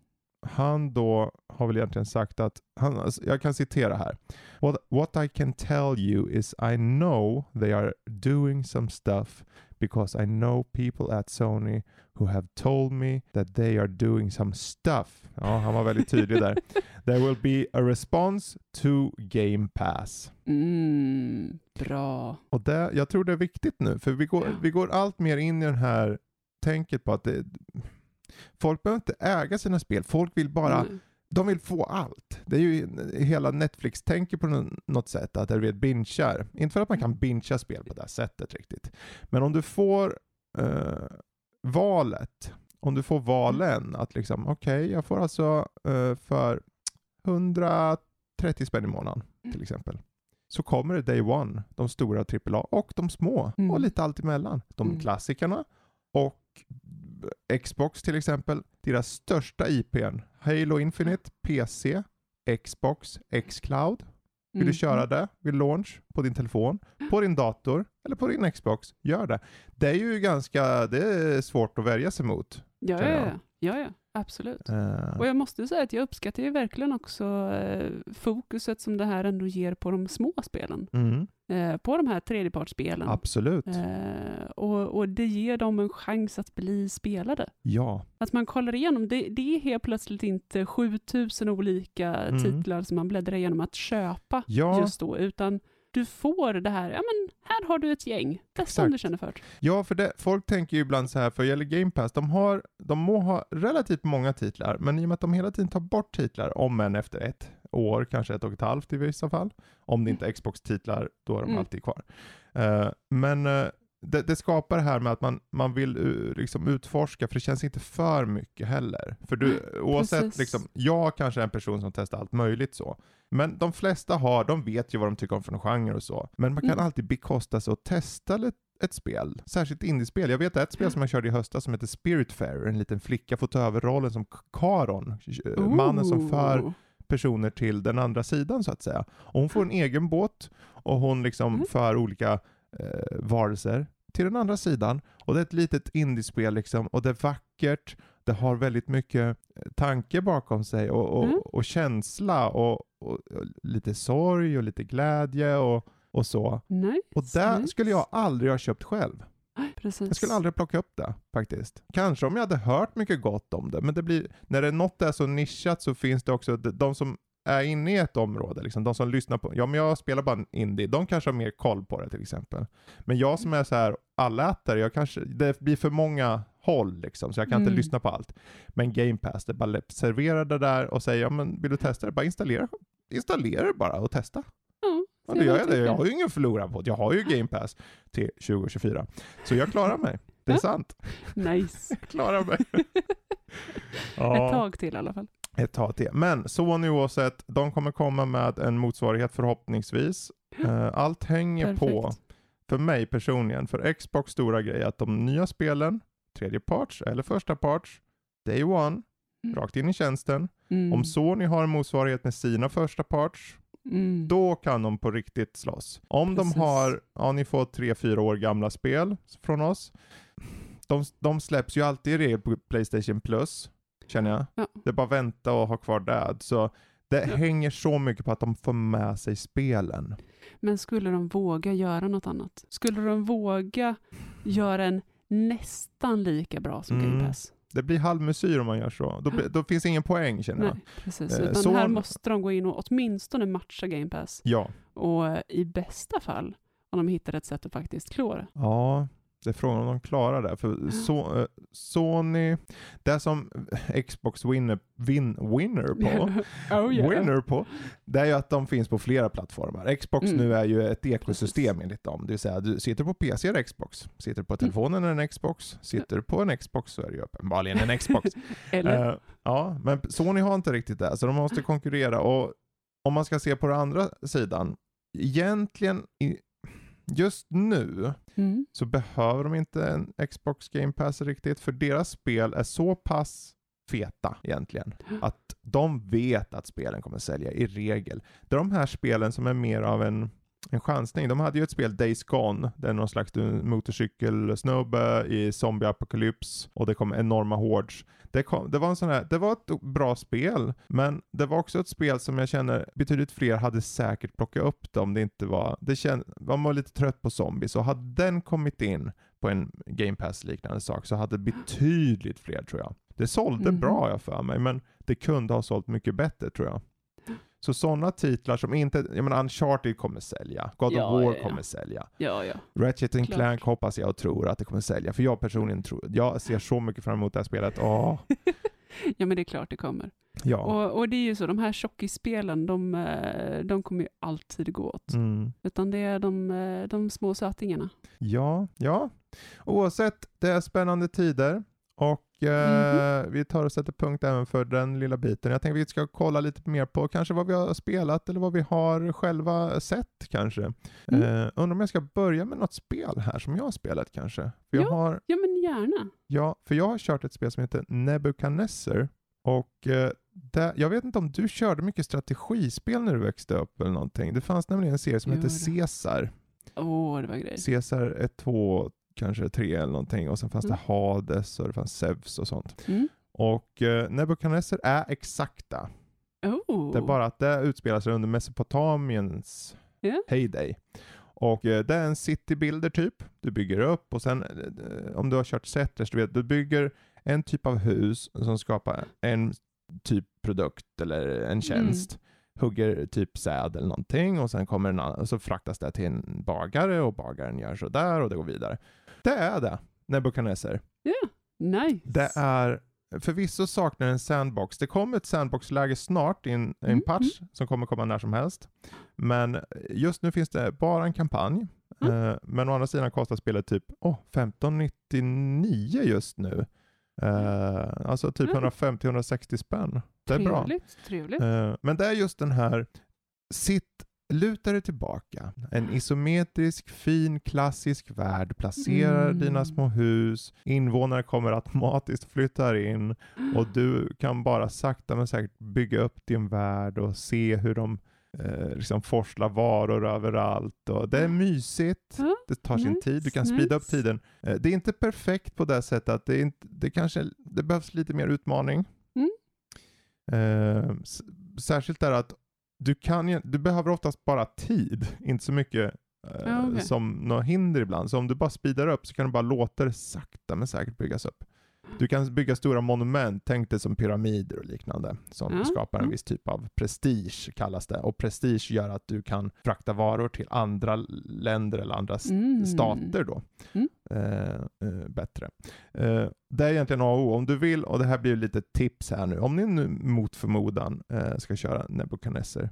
Han då har väl egentligen sagt att, han, alltså, jag kan citera här. What, what I can tell you is I know they are doing some stuff because I know people at Sony who have told me that they are doing some stuff. Ja, han var väldigt tydlig där. There will be a response to Game Pass. Mm, bra. Och det, jag tror det är viktigt nu, för vi går, vi går allt mer in i den här tänket på att det, folk behöver inte äga sina spel, folk vill bara, Mm. de vill få allt. Det är ju hela Netflix-tänker på nå- något sätt, att det vet binchar. Inte för att man kan bincha spel på det här sättet riktigt. Men om du får eh, valet, om du får valen att liksom, okej, jag får alltså eh, för 130 spänn i månaden till exempel. Så kommer det Day One, de stora AAA och de små Mm. och lite allt emellan. De Mm. klassikerna och Xbox till exempel, deras största IPn, Halo Infinite, PC, Xbox, Xcloud. Vill du köra det vid launch på din telefon, på din dator eller på din Xbox, gör det. Det är ju ganska, det är svårt att värja sig mot. Ja, ja, ja. ja, ja. Absolut. Eh, Och jag måste säga att jag uppskattar ju verkligen också eh, fokuset som det här ändå ger på de små spelen. mm, Eh, på de här tredjepartsspelen. absolut. Och, och det ger dem en chans att bli spelade. Ja, Att man kollar igenom, det, det är helt plötsligt inte 7000 olika Mm. titlar som man bläddrar igenom att köpa Ja. just då, utan du får det här, ja men här har du ett gäng, testa om du känner för det. ja för det, folk tänker ju ibland så här, för gäller Game Pass, de, har, de må ha relativt många titlar, men i och med att de hela tiden tar bort titlar, om än efter ett år, kanske ett och ett halvt i vissa fall, om det inte är Xbox-titlar, då är de Mm. alltid kvar. Eh, men eh, det, det skapar det här med att man, man vill uh, liksom utforska, för det känns inte för mycket heller. För du, oavsett, precis. liksom, jag kanske är en person som testar allt möjligt så. Men de flesta har, de vet ju vad de tycker om för någon genre och så. Men man kan Mm. alltid bekosta sig att testa lite ett spel, särskilt indiespel. Jag vet ett spel som jag körde i höstas som heter Spiritfarer, en liten flicka får ta över rollen som Karon, eh, mannen som för Ooh. personer till den andra sidan så att säga. Och hon får en egen båt och hon liksom Mm. för olika eh, varelser till den andra sidan. Och det är ett litet indiespel liksom och det är vackert, det har väldigt mycket eh, tanke bakom sig och, och, Mm. och känsla och, och, lite sorg och lite glädje och, och så. Nice, Och det nice. skulle jag aldrig ha köpt själv. Precis. Jag skulle aldrig plocka upp det faktiskt. Kanske om jag hade hört mycket gott om det, men det blir, när det något är så nischat så finns det också de som är inne i ett område, liksom, de som lyssnar på, ja men jag spelar bara indie, de kanske har mer koll på det till exempel. Men jag som är så här allätare, jag kanske, det blir för många håll liksom, så jag kan inte Mm. lyssna på allt. Men Game Pass, det bara servera det där och säga, ja men vill du testa det, bara installera, installera det bara och testa. Ja, Ja, då gör jag det. Jag har ju ingen förlorad på det. Jag har ju Game Pass till 2024. Så jag klarar mig. Det är sant. Nice. Jag klarar mig. Ett tag till i alla fall. Ett tag till. Men Sony oavsett, de kommer komma med en motsvarighet förhoppningsvis. Eh, Allt hänger på, Perfekt. för mig personligen, för Xbox stora grej att de nya spelen, tredje parts eller första parts, day one, Mm. rakt in i tjänsten. Mm. Om Sony har en motsvarighet med sina första parts, Mm. då kan de på riktigt slåss. Om Precis. de har, ja ni får tre, fyra år gamla spel från oss. De, de släpps ju alltid i regel på Playstation Plus, känner jag. Ja. Det är bara vänta och ha kvar det. Så det Ja. hänger så mycket på att de får med sig spelen. Men skulle de våga göra något annat? Skulle de våga göra en nästan lika bra som Mm. Game Pass? Det blir halvmesyr om man gör så. Då, då finns ingen poäng känner jag. Nej, precis. Eh, Utan så- här måste de gå in och åtminstone matcha Game Pass. Ja. Och eh, i bästa fall, om de hittar ett sätt att faktiskt klå det. Ja, det är frågan om de klarar det. För så, eh, Sony, det som Xbox winner, win, winner på, oh, yeah. winner på, det är ju att de finns på flera plattformar. Xbox Mm. nu är ju ett ekosystem enligt dem. Det vill säga, du sitter på PC är det Xbox, sitter du Mm. på telefonen är en Xbox, sitter du på en Xbox så är det ju uppenbarligen en Xbox. Eller? Eh, ja, men Sony har inte riktigt det, så de måste konkurrera. Och om man ska se på den andra sidan, egentligen just nu Mm. så behöver de inte en Xbox Game Pass riktigt, för deras spel är så pass feta egentligen, att de vet att spelen kommer sälja i regel. Det är de här spelen som är mer av en, en chansning. De hade ju ett spel Days Gone, det är någon slags motorcykelsnubbe i zombie-apokalyps och det kom enorma hordes. Det, kom, det, var en sån här, det var ett bra spel, men det var också ett spel som jag känner betydligt fler hade säkert plockat upp det om det inte var, det känd, man var lite trött på zombies och hade den kommit in på en Game Pass liknande sak så hade betydligt fler tror jag. Det sålde Mhm. bra jag för mig, men det kunde ha sålt mycket bättre tror jag. Så sådana titlar som inte, jag menar Uncharted kommer sälja, God Ja, of War ja, ja. kommer sälja, Ja, ja. Ratchet and Klart. Clank hoppas jag och tror att det kommer sälja, för jag personligen tror, jag ser så mycket fram emot det här spelet. Åh, ja, men det är klart det kommer. ja. Och, och det är ju så, de här tjockisspelen, de, eh, de kommer ju alltid gå åt. Mm. Utan det är de, eh, de små sötingarna. Ja, ja. Oavsett, det är spännande tider och eh, vi tar och sätter punkt även för den lilla biten. Jag tänkte vi ska kolla lite mer på kanske vad vi har spelat eller vad vi har själva sett kanske. Mm. Eh, undrar om jag ska börja med något spel här som jag har spelat kanske. För jag Ja. har, Ja, men gärna. ja, för jag har kört ett spel som heter Nebuchadnezzar och eh, där, jag vet inte om du körde mycket strategispel när du växte upp eller någonting. Det fanns nämligen en serie som det. Caesar. Åh, det var grejer. Caesar 1, 2, kanske 3 eller någonting och sen fanns Mm. det Hades och det fanns Zeus och sånt. Mm. Och eh, Nebukadnessar är exakta. Oh. Det är bara att det utspelar sig under Mesopotamiens Ja. heyday. Och eh, det är en citybuilder typ. Du bygger upp och sen eh, om du har kört Settlers, du vet, du bygger en typ av hus som skapar en typ produkt eller en tjänst. Hugger typ säd eller någonting och sen kommer en annan, så fraktas det till en bagare och bagaren gör så där och det går vidare. Det är det, Nebukadnessar. Nice. Det är förvisso saknar en sandbox. Det kommer ett sandbox-läge snart i en, Mm, patch som kommer komma när som helst. Men just nu finns det bara en kampanj. Mm. Eh, men å andra sidan kostar spelet typ oh, 1599 just nu. Eh, alltså typ Mm. 150-160 spänn. Det är bra. Trevligt, trevligt. Eh, men det är just den här, sitt, luta dig tillbaka. En isometrisk, fin, klassisk värld. Placerar Mm. dina små hus. Invånare kommer automatiskt flyttar in och du kan bara sakta men säkert bygga upp din värld och se hur de eh, liksom forslar varor överallt. Och det är mysigt. Det tar sin nice, tid. Du kan speeda upp tiden. Eh, det är inte perfekt på det sättet att det, är inte, det kanske det behövs lite mer utmaning. Mm. Eh, särskilt där att du, kan, ju- du behöver oftast bara tid, inte så mycket eh, okej. som något hinder ibland. Så om du bara speedar upp så kan du bara låta det sakta men säkert byggas upp. Du kan bygga stora monument, tänk dig som pyramider och liknande, som Ja, skapar en mm. viss typ av prestige kallas det. Och prestige gör att du kan frakta varor till andra länder eller andra Mm. stater då. Mm. Eh, eh, bättre. Eh, det är egentligen A och O. Om du vill, och det här blir lite tips här nu, om ni nu mot förmodan eh, ska köra eh,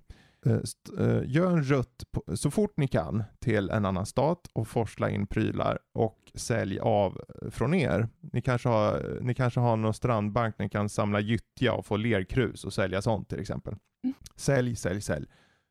gör en rutt så fort ni kan till en annan stat och forsla in prylar och sälj av eh, från er. Ni kanske har, ni kanske har någon strandbank ni kan samla gyttja och få lerkrus och sälja sånt till exempel. Mm. Sälj, sälj, sälj.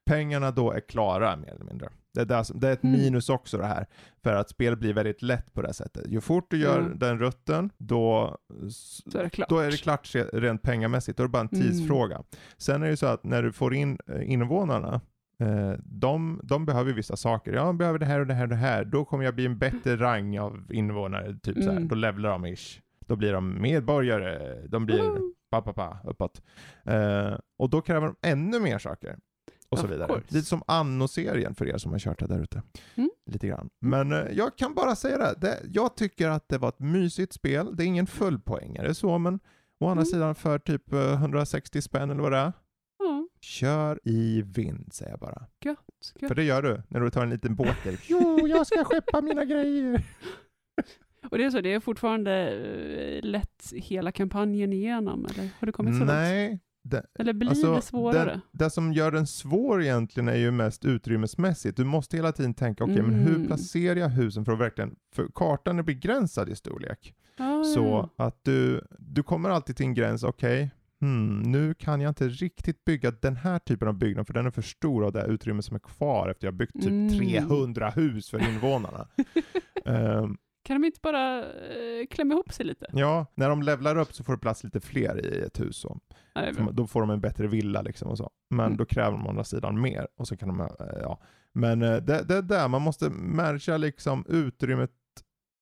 Pengarna då är klara mer eller mindre. Det är, där det är ett Mm. minus också det här. För att spel blir väldigt lätt på det här sättet. Ju fort du gör Ja. den rutten, då, Så är det klart. då är det klart rent pengamässigt. Då är det bara en Mm. tidsfråga. Sen är det ju så att när du får in eh, invånarna, eh, de, de behöver vissa saker. Ja, de behöver det här och det här och det här. Då kommer jag bli en bättre rang av invånare. Typ så här. Mm. Då levlar de ish. Då blir de medborgare. De blir pa, pa, pa, uppåt. Eh, och då kräver de ännu mer saker. Och så vidare. Lite som Anno-serien för er som har kört det där ute. Mm. Lite grann. Men eh, jag kan bara säga det. det. Jag tycker att det var ett mysigt spel. Det är ingen fullpoängare så, men å andra Mm. sidan för typ eh, 160 spänn eller vad det är. Kör i vind säger jag bara. gött. gött. För det gör du när du tar en liten båt där. Jo, jag ska skeppa mina grejer. Och det är så, det är fortfarande eh, lätt hela kampanjen igenom, eller har det kommit så långt? Det, Eller blir Alltså, det svårare? Den, det som gör den svår egentligen är ju mest utrymmesmässigt. Du måste hela tiden tänka, okej, men hur Mm. placerar jag husen för att verkligen, för kartan är begränsad i storlek. Ah, Så att du, du kommer alltid till en gräns, okej, hmm, nu kan jag inte riktigt bygga den här typen av byggnad för den är för stor av det här utrymmet som är kvar efter jag byggt typ Mm. 300 hus för invånarna. Ehm, Kan de inte bara eh, klämma ihop sig lite? ja, när de levlar upp så får du plats lite fler i ett hus. Så. Ja, det. Då får de en bättre villa liksom och så. Men Mm. då kräver de å andra sidan mer. Och så kan de, eh, ja. Men eh, det, det är där man måste märka liksom utrymmet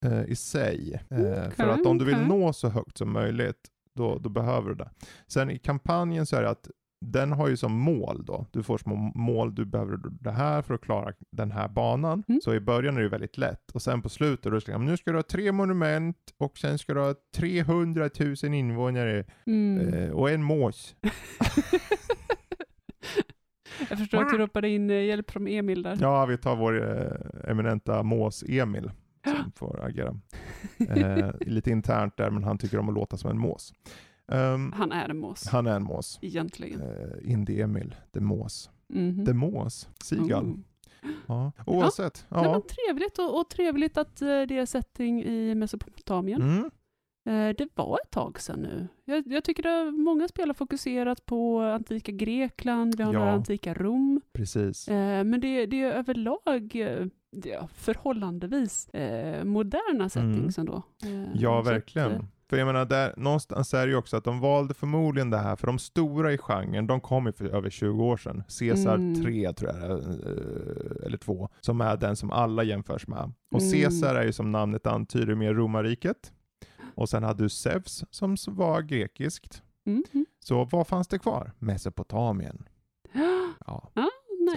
eh, i sig. Eh, Mm, För att om du vill nå så högt som möjligt, då, då behöver du det. Sen i kampanjen så är det att den har ju som mål då. Du får små mål, du behöver det här för att klara den här banan. Mm. Så i början är det väldigt lätt. Och sen på slutet, då ska nu ska du ha tre monument och sen ska du ha 300 000 invånare Mm. eh, och en mås. Jag förstår att du ropade in eh, hjälp från Emil där. Ja, vi tar vår eh, eminenta mås-Emil som får agera. Eh, lite internt där, men han tycker om att låta som en mås. Ehm, Han är en mås, han är en mås. egentligen. Uh, Indie-Emil, the mås. Mhm. The mås, Seagull. Oh. Ja. Oavsett. Nej, Ja. men trevligt och, och trevligt att eh, det är setting i Mesopotamien. Mm. Eh, Det var ett tag sedan nu. Jag, jag tycker att många spel har fokuserat på antika Grekland, vi har Ja. några antika Rom. Precis. Eh, Men det, det är överlag eh, förhållandevis eh, moderna settings ändå. Eh, Mm. Ja, så att, verkligen. eh, För jag menar, där, någonstans är det ju också att de valde förmodligen det här, för de stora i genren, de kom ju för över 20 år sedan. Caesar Mm. 3 tror jag eh, eller 2, som är den som alla jämförs med. Och Mm. Caesar är ju som namnet antyder mer romarriket. Och sen hade du Zeus som var grekiskt. Mm. Så vad fanns det kvar? Mesopotamien. Ja,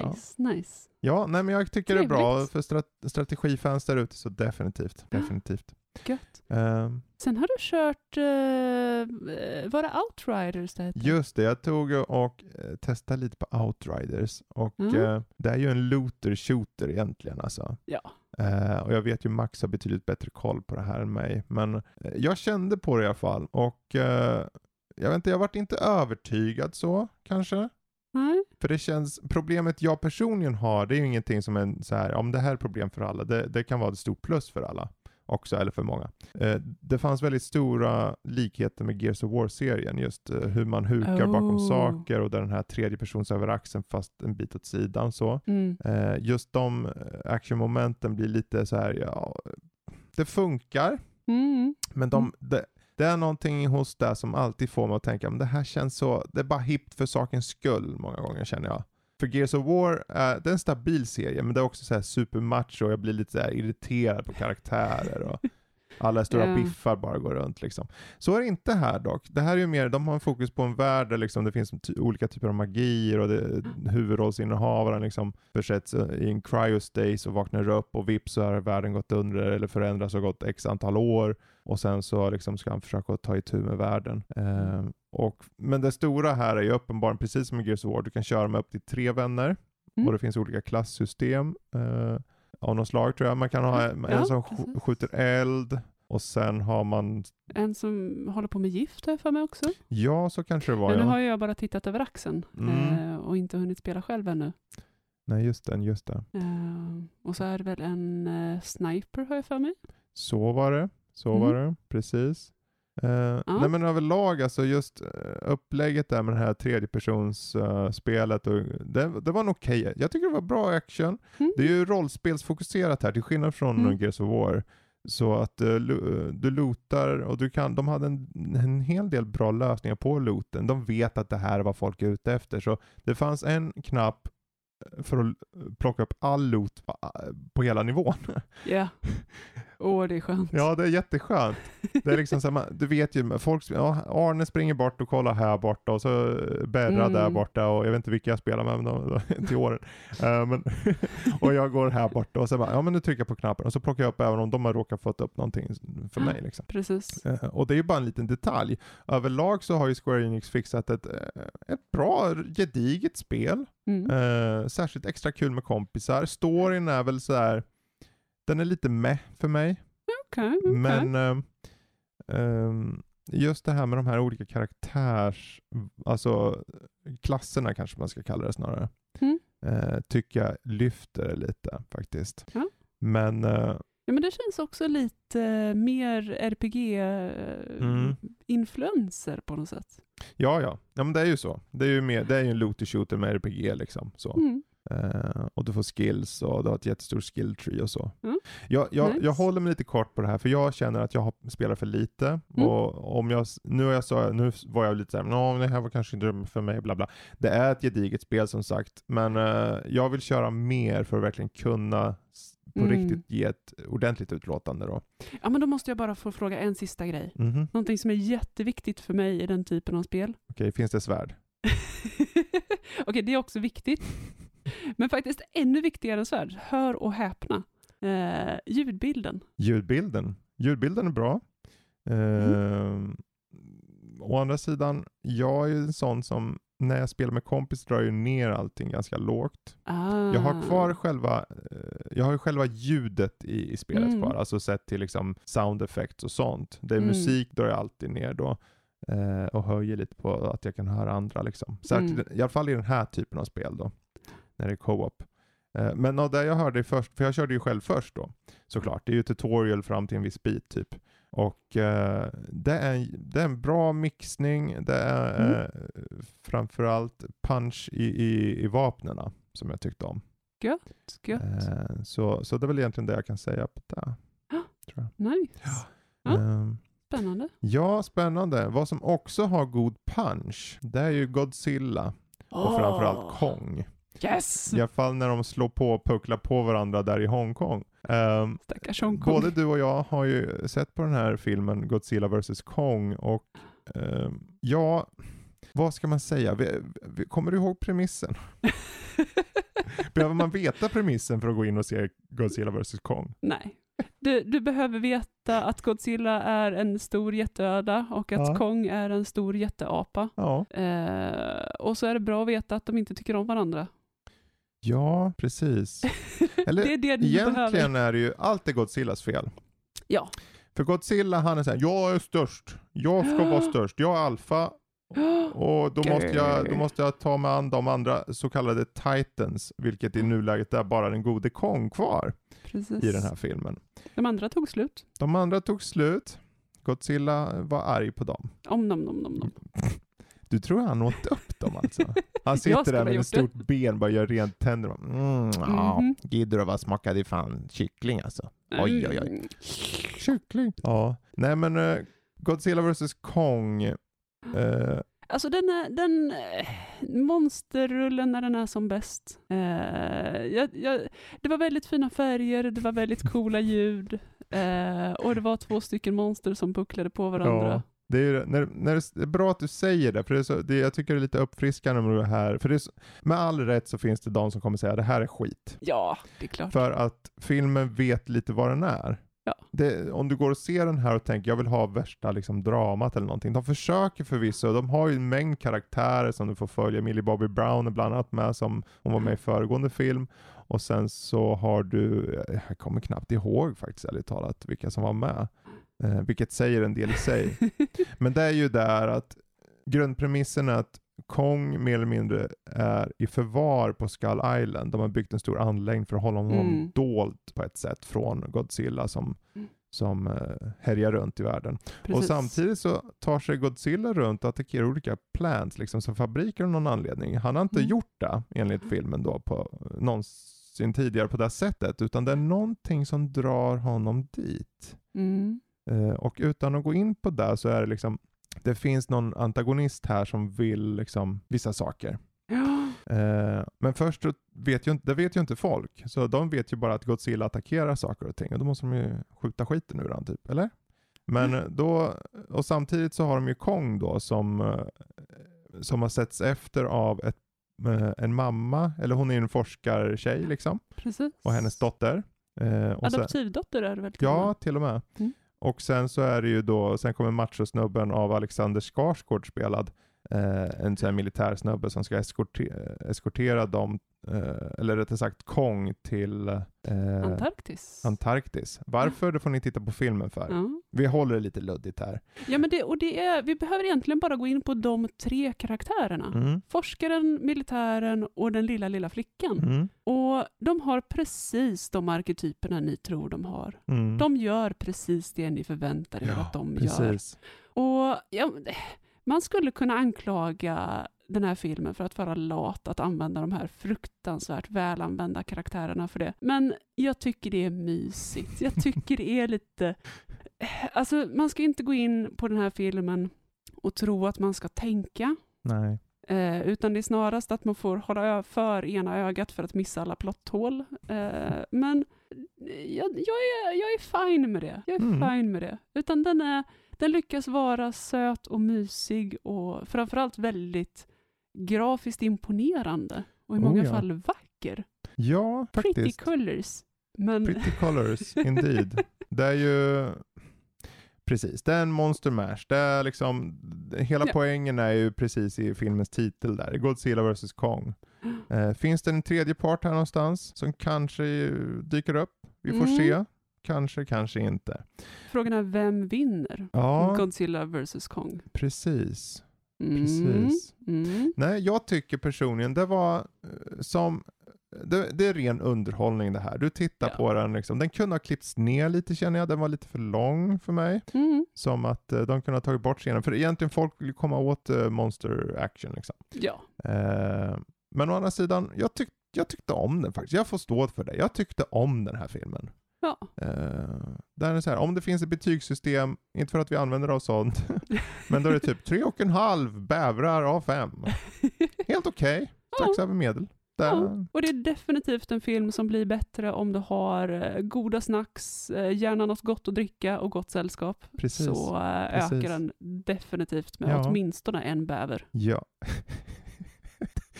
nice, nice. ja nej, men jag tycker det är bra Trevligt. för strat- strategifans där ute, så definitivt. definitivt. Gött. Ehm, Sen har du kört, uh, var det Outriders det hette? Just det, jag tog och eh, testade lite på Outriders och Mm. eh, det är ju en looter-shooter egentligen alltså. Ja. Och jag vet ju Max har betydligt bättre koll på det här än mig, men jag kände på det i alla fall och jag vet inte, jag varit inte övertygad så kanske. Nej. För det känns, problemet jag personligen har, det är ju ingenting som är så här, om det här är problem för alla, det, det kan vara ett stort plus för alla också, eller för många. Eh, det fanns väldigt stora likheter med Gears of War-serien, just eh, hur man hukar bakom Oh. saker och den här tredje persons över axeln fast en bit åt sidan så. Mm. Eh, just de actionmomenten blir lite så här, ja, det funkar, Mm. men de, det, det är någonting hos det som alltid får mig att tänka, men det här känns så, det är bara hippt för sakens skull många gånger känner jag. För Gears of War, eh, det är en stabil serie, men det är också så här supermacho och jag blir lite så irriterad på karaktärer och alla stora Ja. biffar bara går runt liksom. Så är det inte här dock. Det här är ju mer, de har en fokus på en värld där liksom det finns olika typer av magier och det, huvudrollsinnehavaren liksom försätts i en cryostas och vaknar upp och vips så har världen gått under eller förändrats och gått x antal år och sen så liksom ska han försöka ta itu med världen. Eh, och, men det stora här är ju uppenbarligen precis som i Gears of War, du kan köra med upp till tre vänner Mm. och det finns olika klasssystem eh, av något slag tror jag. Man kan ha en, Ja, som precis. sk- skjuter eld och sen har man, En som håller på med gift har jag för mig också. ja så kanske det var Men nu ja. har jag bara tittat över axeln Mm. eh, och inte hunnit spela själv ännu. Nej just det, just det. Eh, och så är det väl en eh, sniper har jag för mig. Så var det, så Mm. var det, precis. Eh, Nej men överlag alltså just eh, upplägget där med det här tredjepersons-spelet, och det, det var nog okej. Jag tycker det var bra action. Mm. Det är ju rollspelsfokuserat här till skillnad från Mm. Gears of War. Så att eh, lo- du lootar och du kan, de hade en, en hel del bra lösningar på looten. De vet att det här är vad folk är ute efter. Så det fanns en knapp eh, för att plocka upp all loot på, på hela nivån. Ja. Åh, det är skönt. Ja, det är jätteskönt. Det är liksom så här, man- du vet ju, folk, ja, Arne springer bort och kollar här borta och så Berra Mm. där borta och jag vet inte vilka jag spelar med men de, till åren. Eh, men, och jag går här borta och så bara, ja men nu trycker jag på knappen och så plockar jag upp även om de har råkat fått upp någonting för mig liksom. Precis. Eh, och det är ju bara en liten detalj. Överlag så har ju Square Enix fixat ett, eh, ett bra, gediget spel. Mm. Eh, särskilt extra kul med kompisar. Storyn är väl så här. Den är lite med för mig. Okej, okej. Men ehm, just det här med de här olika karaktärs, alltså klasserna kanske man ska kalla det snarare, Mm. eh, tycker jag lyfter lite faktiskt. Ja. Men eh, Ja, men det känns också lite mer Mm. RPG-influenser på något sätt. ja, ja, ja men det är ju så. Det är ju, mer, det är ju en looter shooter med RPG liksom. Så. Mm. Eh, och du får skills och du har ett jättestort skill tree och så. Mm. Jag, jag, Nice. jag håller mig lite kort på det här för jag känner att jag har spelat för lite. Mm. Och om jag, nu, jag så, nu var jag lite såhär, "Nå, det här var kanske inte för mig, bla bla. Det är ett gediget spel som sagt, men eh, jag vill köra mer för att verkligen kunna på Mm. riktigt ge ett ordentligt utlåtande då. Ja, men då måste jag bara få fråga en sista grej. Mhm. Någonting som är jätteviktigt för mig i den typen av spel. Okej, finns det svärd? Okej, det är också viktigt. Men faktiskt ännu viktigare än svärd, hör och häpna. Eh, ljudbilden. Ljudbilden. Ljudbilden är bra. Mm. Eh, Å andra sidan, jag är ju en sån som när jag spelar med kompis drar jag ner allting ganska lågt. Ah. Jag har kvar själva, eh, jag har själva ljudet i, i spelet Mm. kvar, alltså sett till liksom sound effects och sånt. Det är Mm. musik drar jag alltid ner då eh, och höjer lite på att jag kan höra andra liksom. Särskilt, Mm. I alla fall i den här typen av spel då, när det är co-op. Eh, men av det jag hörde först, för jag körde ju själv först då, såklart. Det är ju tutorial fram till en viss bit typ. Och eh, det, är, det är en bra mixning, det är Mm. eh, framförallt punch i, i, i vapnena som jag tyckte om. Gött. Eh, så, så det är väl egentligen det jag kan säga på det. Nice. Ja. Ehm, Spännande. ja, spännande. Vad som också har god punch, det är ju Godzilla och framförallt. Kong. Yes! I alla fall när de slår på och pucklar på varandra där i Hongkong. Um, Stackars Hongkong. både du och jag har ju sett på den här filmen Godzilla vs Kong och um, ja, vad ska man säga? Vi, vi, kommer du ihåg premissen? Behöver man veta premissen för att gå in och se Godzilla vs Kong? Nej. Du, du behöver veta att Godzilla är en stor jätteöda och att Ja. Kong är en stor jätteapa. Ja, Eh, och så är det bra att veta att de inte tycker om varandra. Ja precis. Eller det är det du egentligen behöver. är det ju, allt är Godzillas fel. Ja. För Godzilla han är såhär, jag är störst, jag ska vara störst, jag är alfa och då måste, jag, då måste jag ta mig an de andra så kallade titans, vilket i nuläget är bara den gode Kong kvar Precis. i den här filmen. De andra tog slut. De andra tog slut, Godzilla var arg på dem. Om nom nom nom nom. Du tror han åt upp dem alltså? Han sitter där med ett gjort det. stort ben bara gör rent tänder. Mm, ja. Gidder vad smakade fan kyckling alltså. Oj, oj, oj. Mm. Kyckling? Ja. Nej men eh, Godzilla vs Kong. eh, Alltså den, är, den eh, monsterrullen när den är som bäst. Eh, jag, jag, det var väldigt fina färger, det var väldigt coola ljud eh, och det var två stycken monster som bucklade på varandra. Ja. Det är, när, när det, är bra att du säger det, för det är så, det, jag tycker det är lite uppfriskande med det här. För det är så, med all rätt så finns det de som kommer säga det här är skit. Ja, det är klart. För att filmen vet lite vad den är. Ja. Det, om du går och ser den här och tänker jag vill ha värsta liksom, dramat eller någonting. De försöker förvisso, de har ju en mängd karaktärer som du får följa. Millie Bobby Brown är bland annat med som hon var med i föregående film. Och sen så har du, jag kommer knappt ihåg faktiskt ärligt talat vilka som var med. Eh, vilket säger en del i sig. Men det är ju där att grundpremissen är att Kong mer eller mindre är i förvar på Skull Island. De har byggt en stor anläggning för att hålla honom Mm. dold på ett sätt från Godzilla som, Mm. som eh, härjar runt i världen. Och Precis. samtidigt så tar sig Godzilla runt och attackerar olika plants, liksom som fabriker av någon anledning. Han har inte Mm. gjort det enligt filmen då på någonsin tidigare på det sättet, utan det är någonting som drar honom dit. Mm. Eh, och utan att gå in på det så är det liksom, det finns någon antagonist här som vill liksom vissa saker. Ja. Eh, men först vet ju inte, det vet ju inte folk, så de vet ju bara att Godzilla attackerar saker och ting och då måste de ju skjuta skiten ur han typ, eller? Men Mm. då, och samtidigt så har de ju Kong då som, eh, som har setts efter av ett, en mamma, eller hon är en forskartjej liksom, Precis. och hennes dotter. Eh, och Adoptivdotter är det väl? Ja, till och med. Mm. Och sen så är det ju då, sen kommer machosnubben av Alexander Skarsgård spelad, eh, en sån här militärsnubbe som ska eskorte- eskortera dem, eller rättare sagt Kong till eh, Antarktis. Antarktis. Varför? Det får ni titta på filmen för. ja. Vi håller det lite luddigt här. ja, men det, och det är, vi behöver egentligen bara gå in på de tre karaktärerna. Mm. Forskaren, militären och den lilla, lilla flickan. Mm. Och de har precis de arketyperna ni tror de har. Mm. De gör precis det ni förväntar er att de gör. precis. Och ja, man skulle kunna anklaga den här filmen för att vara lat, att använda de här fruktansvärt välanvända karaktärerna för det. Men jag tycker det är mysigt. Jag tycker det är lite... Alltså, man ska inte gå in på den här filmen och tro att man ska tänka. Nej. Eh, utan det är snarast att man får hålla för ena ögat för att missa alla plotthål. Eh, men jag, jag, är, jag är fine med det. Jag är Mm. fine med det. Utan den, är, den lyckas vara söt och mysig och framförallt väldigt grafiskt imponerande. Och i Oh, många ja. fall vacker. Ja, Pretty faktiskt. colors. Men... Pretty colors, indeed. Det är ju Precis, det är en monster mash. Det är liksom, hela Ja. poängen är ju precis i filmens titel där, Godzilla vs Kong. Eh, finns det en tredje part här någonstans som kanske dyker upp? Vi får Mm. se. Kanske, kanske inte. Frågan är vem vinner? Ja, Godzilla vs Kong. precis. Mm. Precis. Mm. Nej, jag tycker personligen det var eh, som det, det är ren underhållning det här. Du tittar Ja. på den liksom. Den kunde ha klippts ner lite känner jag. Den var lite för lång för mig. Mm. Som att eh, de kunde ha tagit bort scenen. För egentligen folk vill komma åt eh, monster action liksom. Ja. Eh, men å andra sidan, jag, tyck, jag tyckte om den faktiskt. Jag får stå för det. Jag tyckte om den här filmen. Ja. Eh, där är det så här, om det finns ett betygssystem, inte för att vi använder av sånt, men då är det typ tre och en halv bävrar av fem. Helt okej, strax Ja. över medel. det, Ja, och det är definitivt en film som blir bättre om du har eh, goda snacks, eh, gärna något gott att dricka och gott sällskap. precis. Så eh, Precis. ökar den definitivt med Ja. åtminstone en bäver. Ja.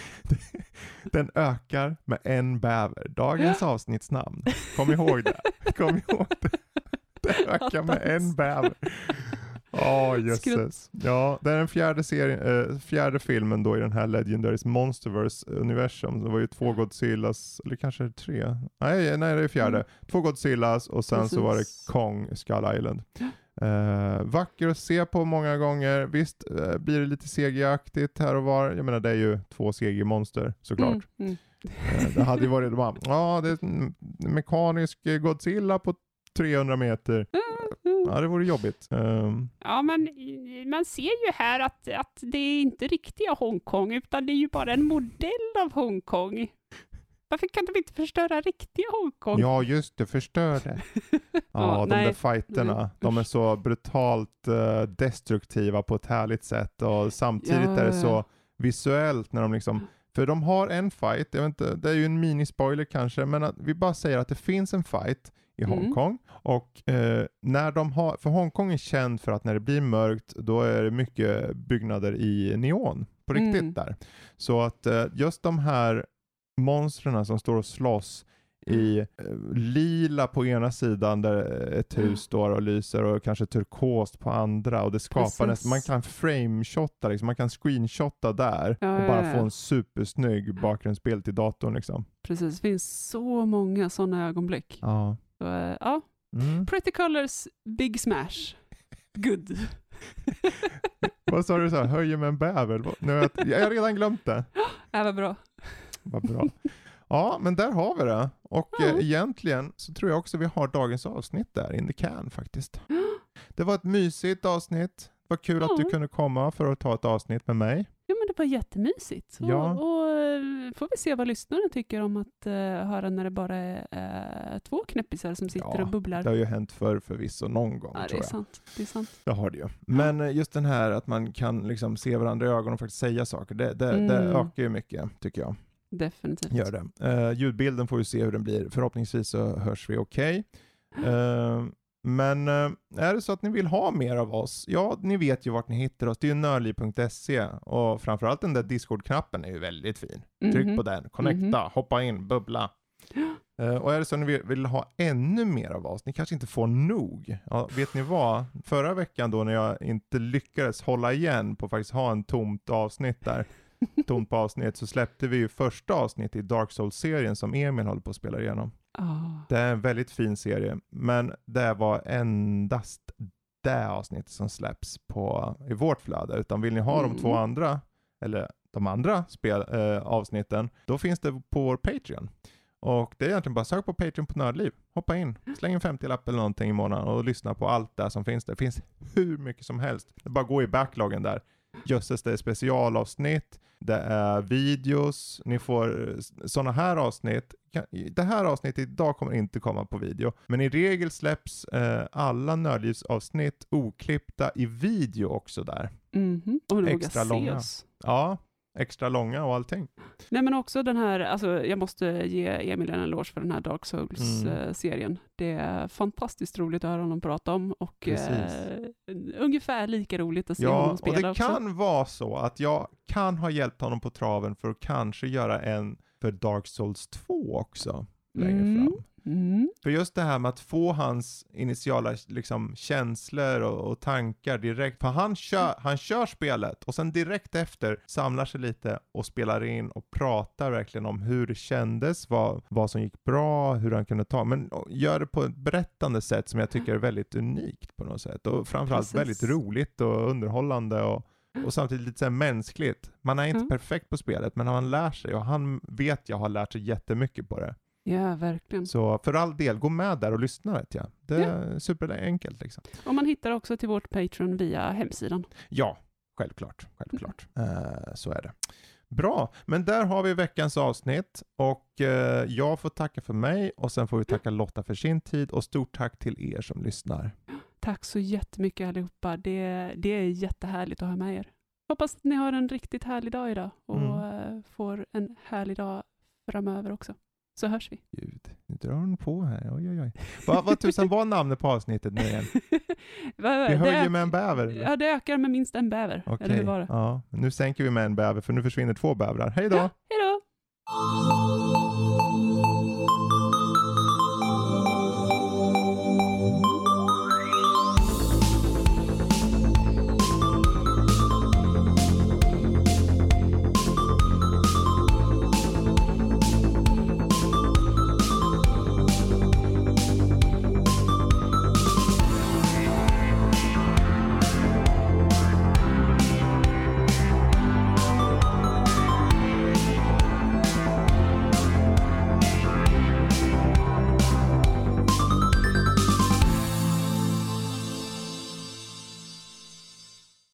Den ökar med en bäver. Dagens avsnittsnamn. Kom ihåg det. Kom ihåg det. Den ökar med en bäver. Åh jösses. Ja, det är den fjärde, serien, eh, fjärde filmen då i den här Legendaries Monsterverse-universum. Det var ju två Godzillas, eller kanske tre? Nej, nej det är fjärde. Mm. Två Godzillas och sen så var det Precis. Kong, Skull Island. Eh, vacker att se på många gånger. Visst eh, blir det lite CG-aktigt här och var. Jag menar det är ju två CG-monster såklart. Mm, mm. Eh, det hade ju varit bara, ja det är en mekanisk eh, Godzilla på 300 meter. Ja det vore jobbigt. Ehm, Ja, men man ser ju här att, att det är inte riktiga Hongkong, utan det är ju bara en modell av Hongkong. Varför kan de inte förstöra riktiga Hongkong? ja just det, förstör det. Ja, Ja, de nej. där fighterna, de är så brutalt eh, destruktiva på ett härligt sätt och samtidigt Ja, är det så visuellt när de liksom För de har en fight, jag vet inte, det är ju en minispoiler kanske, men att vi bara säger att det finns en fight i Mm. Hongkong. Och eh, när de har, för Hongkong är känd för att när det blir mörkt, då är det mycket byggnader i neon. På riktigt Mm. där. Så att eh, just de här monstren som står och slåss i eh, lila på ena sidan där ett hus står och lyser och kanske turkost på andra och det skapar nästan, man kan frameshotta liksom, man kan screenshotta där Ja, och bara ja. få en supersnygg bakgrundsbild till datorn liksom. Precis, det finns så många sådana ögonblick. Ja. Så, eh, ja, Mm. Pretty Colors Big Smash. Good. Vad sa du så här, höjer med en bäver? Nu jag, jag har redan glömt det. Ja, vad bra. Vad bra. Ja, men där har vi det. Och Ja. eh, egentligen så tror jag också vi har dagens avsnitt där in the can faktiskt. Det var ett mysigt avsnitt. Det var kul att du Ja. kunde komma för att ta ett avsnitt med mig. Ja, men det var jättemysigt. Och, Ja. och eh, får vi se vad lyssnarna tycker om att uh, höra när det bara är eh, två knäppisar som sitter Ja, och bubblar. Det har ju hänt förr förvisso någon gång ja, det tror är jag. sant. Det är sant. Det har det ju. Men eh, just den här att man kan liksom se varandra i ögonen och faktiskt säga saker, det, det, det Mm. ökar ju mycket tycker jag. Definitivt. Gör det. Eh, ljudbilden får vi se hur den blir. Förhoppningsvis så hörs vi okej. Eh, men eh, är det så att ni vill ha mer av oss, ja ni vet ju vart ni hittar oss. Det är ju nördliv.se och framförallt den där Discord-knappen är ju väldigt fin. Tryck Mhm. på den, connecta, hoppa in, bubbla. Och är det så att ni vill, vill ha ännu mer av oss, ni kanske inte får nog. Ja, vet ni vad? Förra veckan då när jag inte lyckades hålla igen på att faktiskt ha en tomt avsnitt där, tomt på avsnitt, så släppte vi ju första avsnittet i Dark Souls-serien som Emil håller på att spela igenom. Ah. Det är en väldigt fin serie, men det var endast det avsnittet som släpps på, i vårt flöde. Utan vill ni ha de två Mm. andra, eller de andra spel, eh, avsnitten, då finns det på vår Patreon. Och det är egentligen bara sök på Patreon på Nördliv. Hoppa in, släng en 50-lapp eller någonting i månaden och lyssna på allt det som finns där. Det finns hur mycket som helst. Det bara gå i backloggen där. Jösses, det är specialavsnitt, det är videos, ni får sådana här avsnitt. Det här avsnittet idag kommer inte komma på video, men i regel släpps eh, alla Nördlivsavsnitt oklippta i video också där. Mhm. Om du Extra vågar se långa. oss. Ja, extra långa och allting. Nej men också den här, alltså jag måste ge Emil en eloge för den här Dark Mm. Souls-serien. Det är fantastiskt roligt att höra honom prata om och eh, ungefär lika roligt att se Ja, honom och spela det också. kan vara så att jag kan ha hjälpt honom på traven för att kanske göra en för Dark Souls 2 också längre Mm. fram. Mm. För just det här med att få hans initiala liksom, känslor och, och tankar direkt, för han kör, han kör spelet och sen direkt efter samlar sig lite och spelar in och pratar verkligen om hur det kändes, vad, vad som gick bra, hur han kunde ta, men gör det på ett berättande sätt som jag tycker är väldigt unikt på något sätt och framförallt Precis. väldigt roligt och underhållande och och samtidigt lite så här mänskligt. Man är inte Mm. perfekt på spelet, men han lär sig och han vet jag har lärt sig jättemycket på det. Ja, verkligen. Så för all del, gå med där och lyssna vet jag. Det är superenkelt liksom. Och man hittar också till vårt Patreon via hemsidan. Ja, självklart. Självklart. Eh, så är det. Bra, men där har vi veckans avsnitt och eh, jag får tacka för mig och sen får vi tacka Lotta för sin tid och stort tack till er som lyssnar. Tack så jättemycket allihopa. Det, det är jättehärligt att ha med er. Hoppas att ni har en riktigt härlig dag idag och Mm. eh, får en härlig dag framöver också. Så hörs vi. Gud, nu drar hon på här. Oj, oj, oj. Vad, vad tusan var namnet på avsnittet nu igen? Vi det höjer ök- med en bäver. Ja, det ökar med minst en bäver. Okej, Eller hur var det? ja. Nu sänker vi med en bäver för nu försvinner två bävrar. Hej då! Ja, hej då!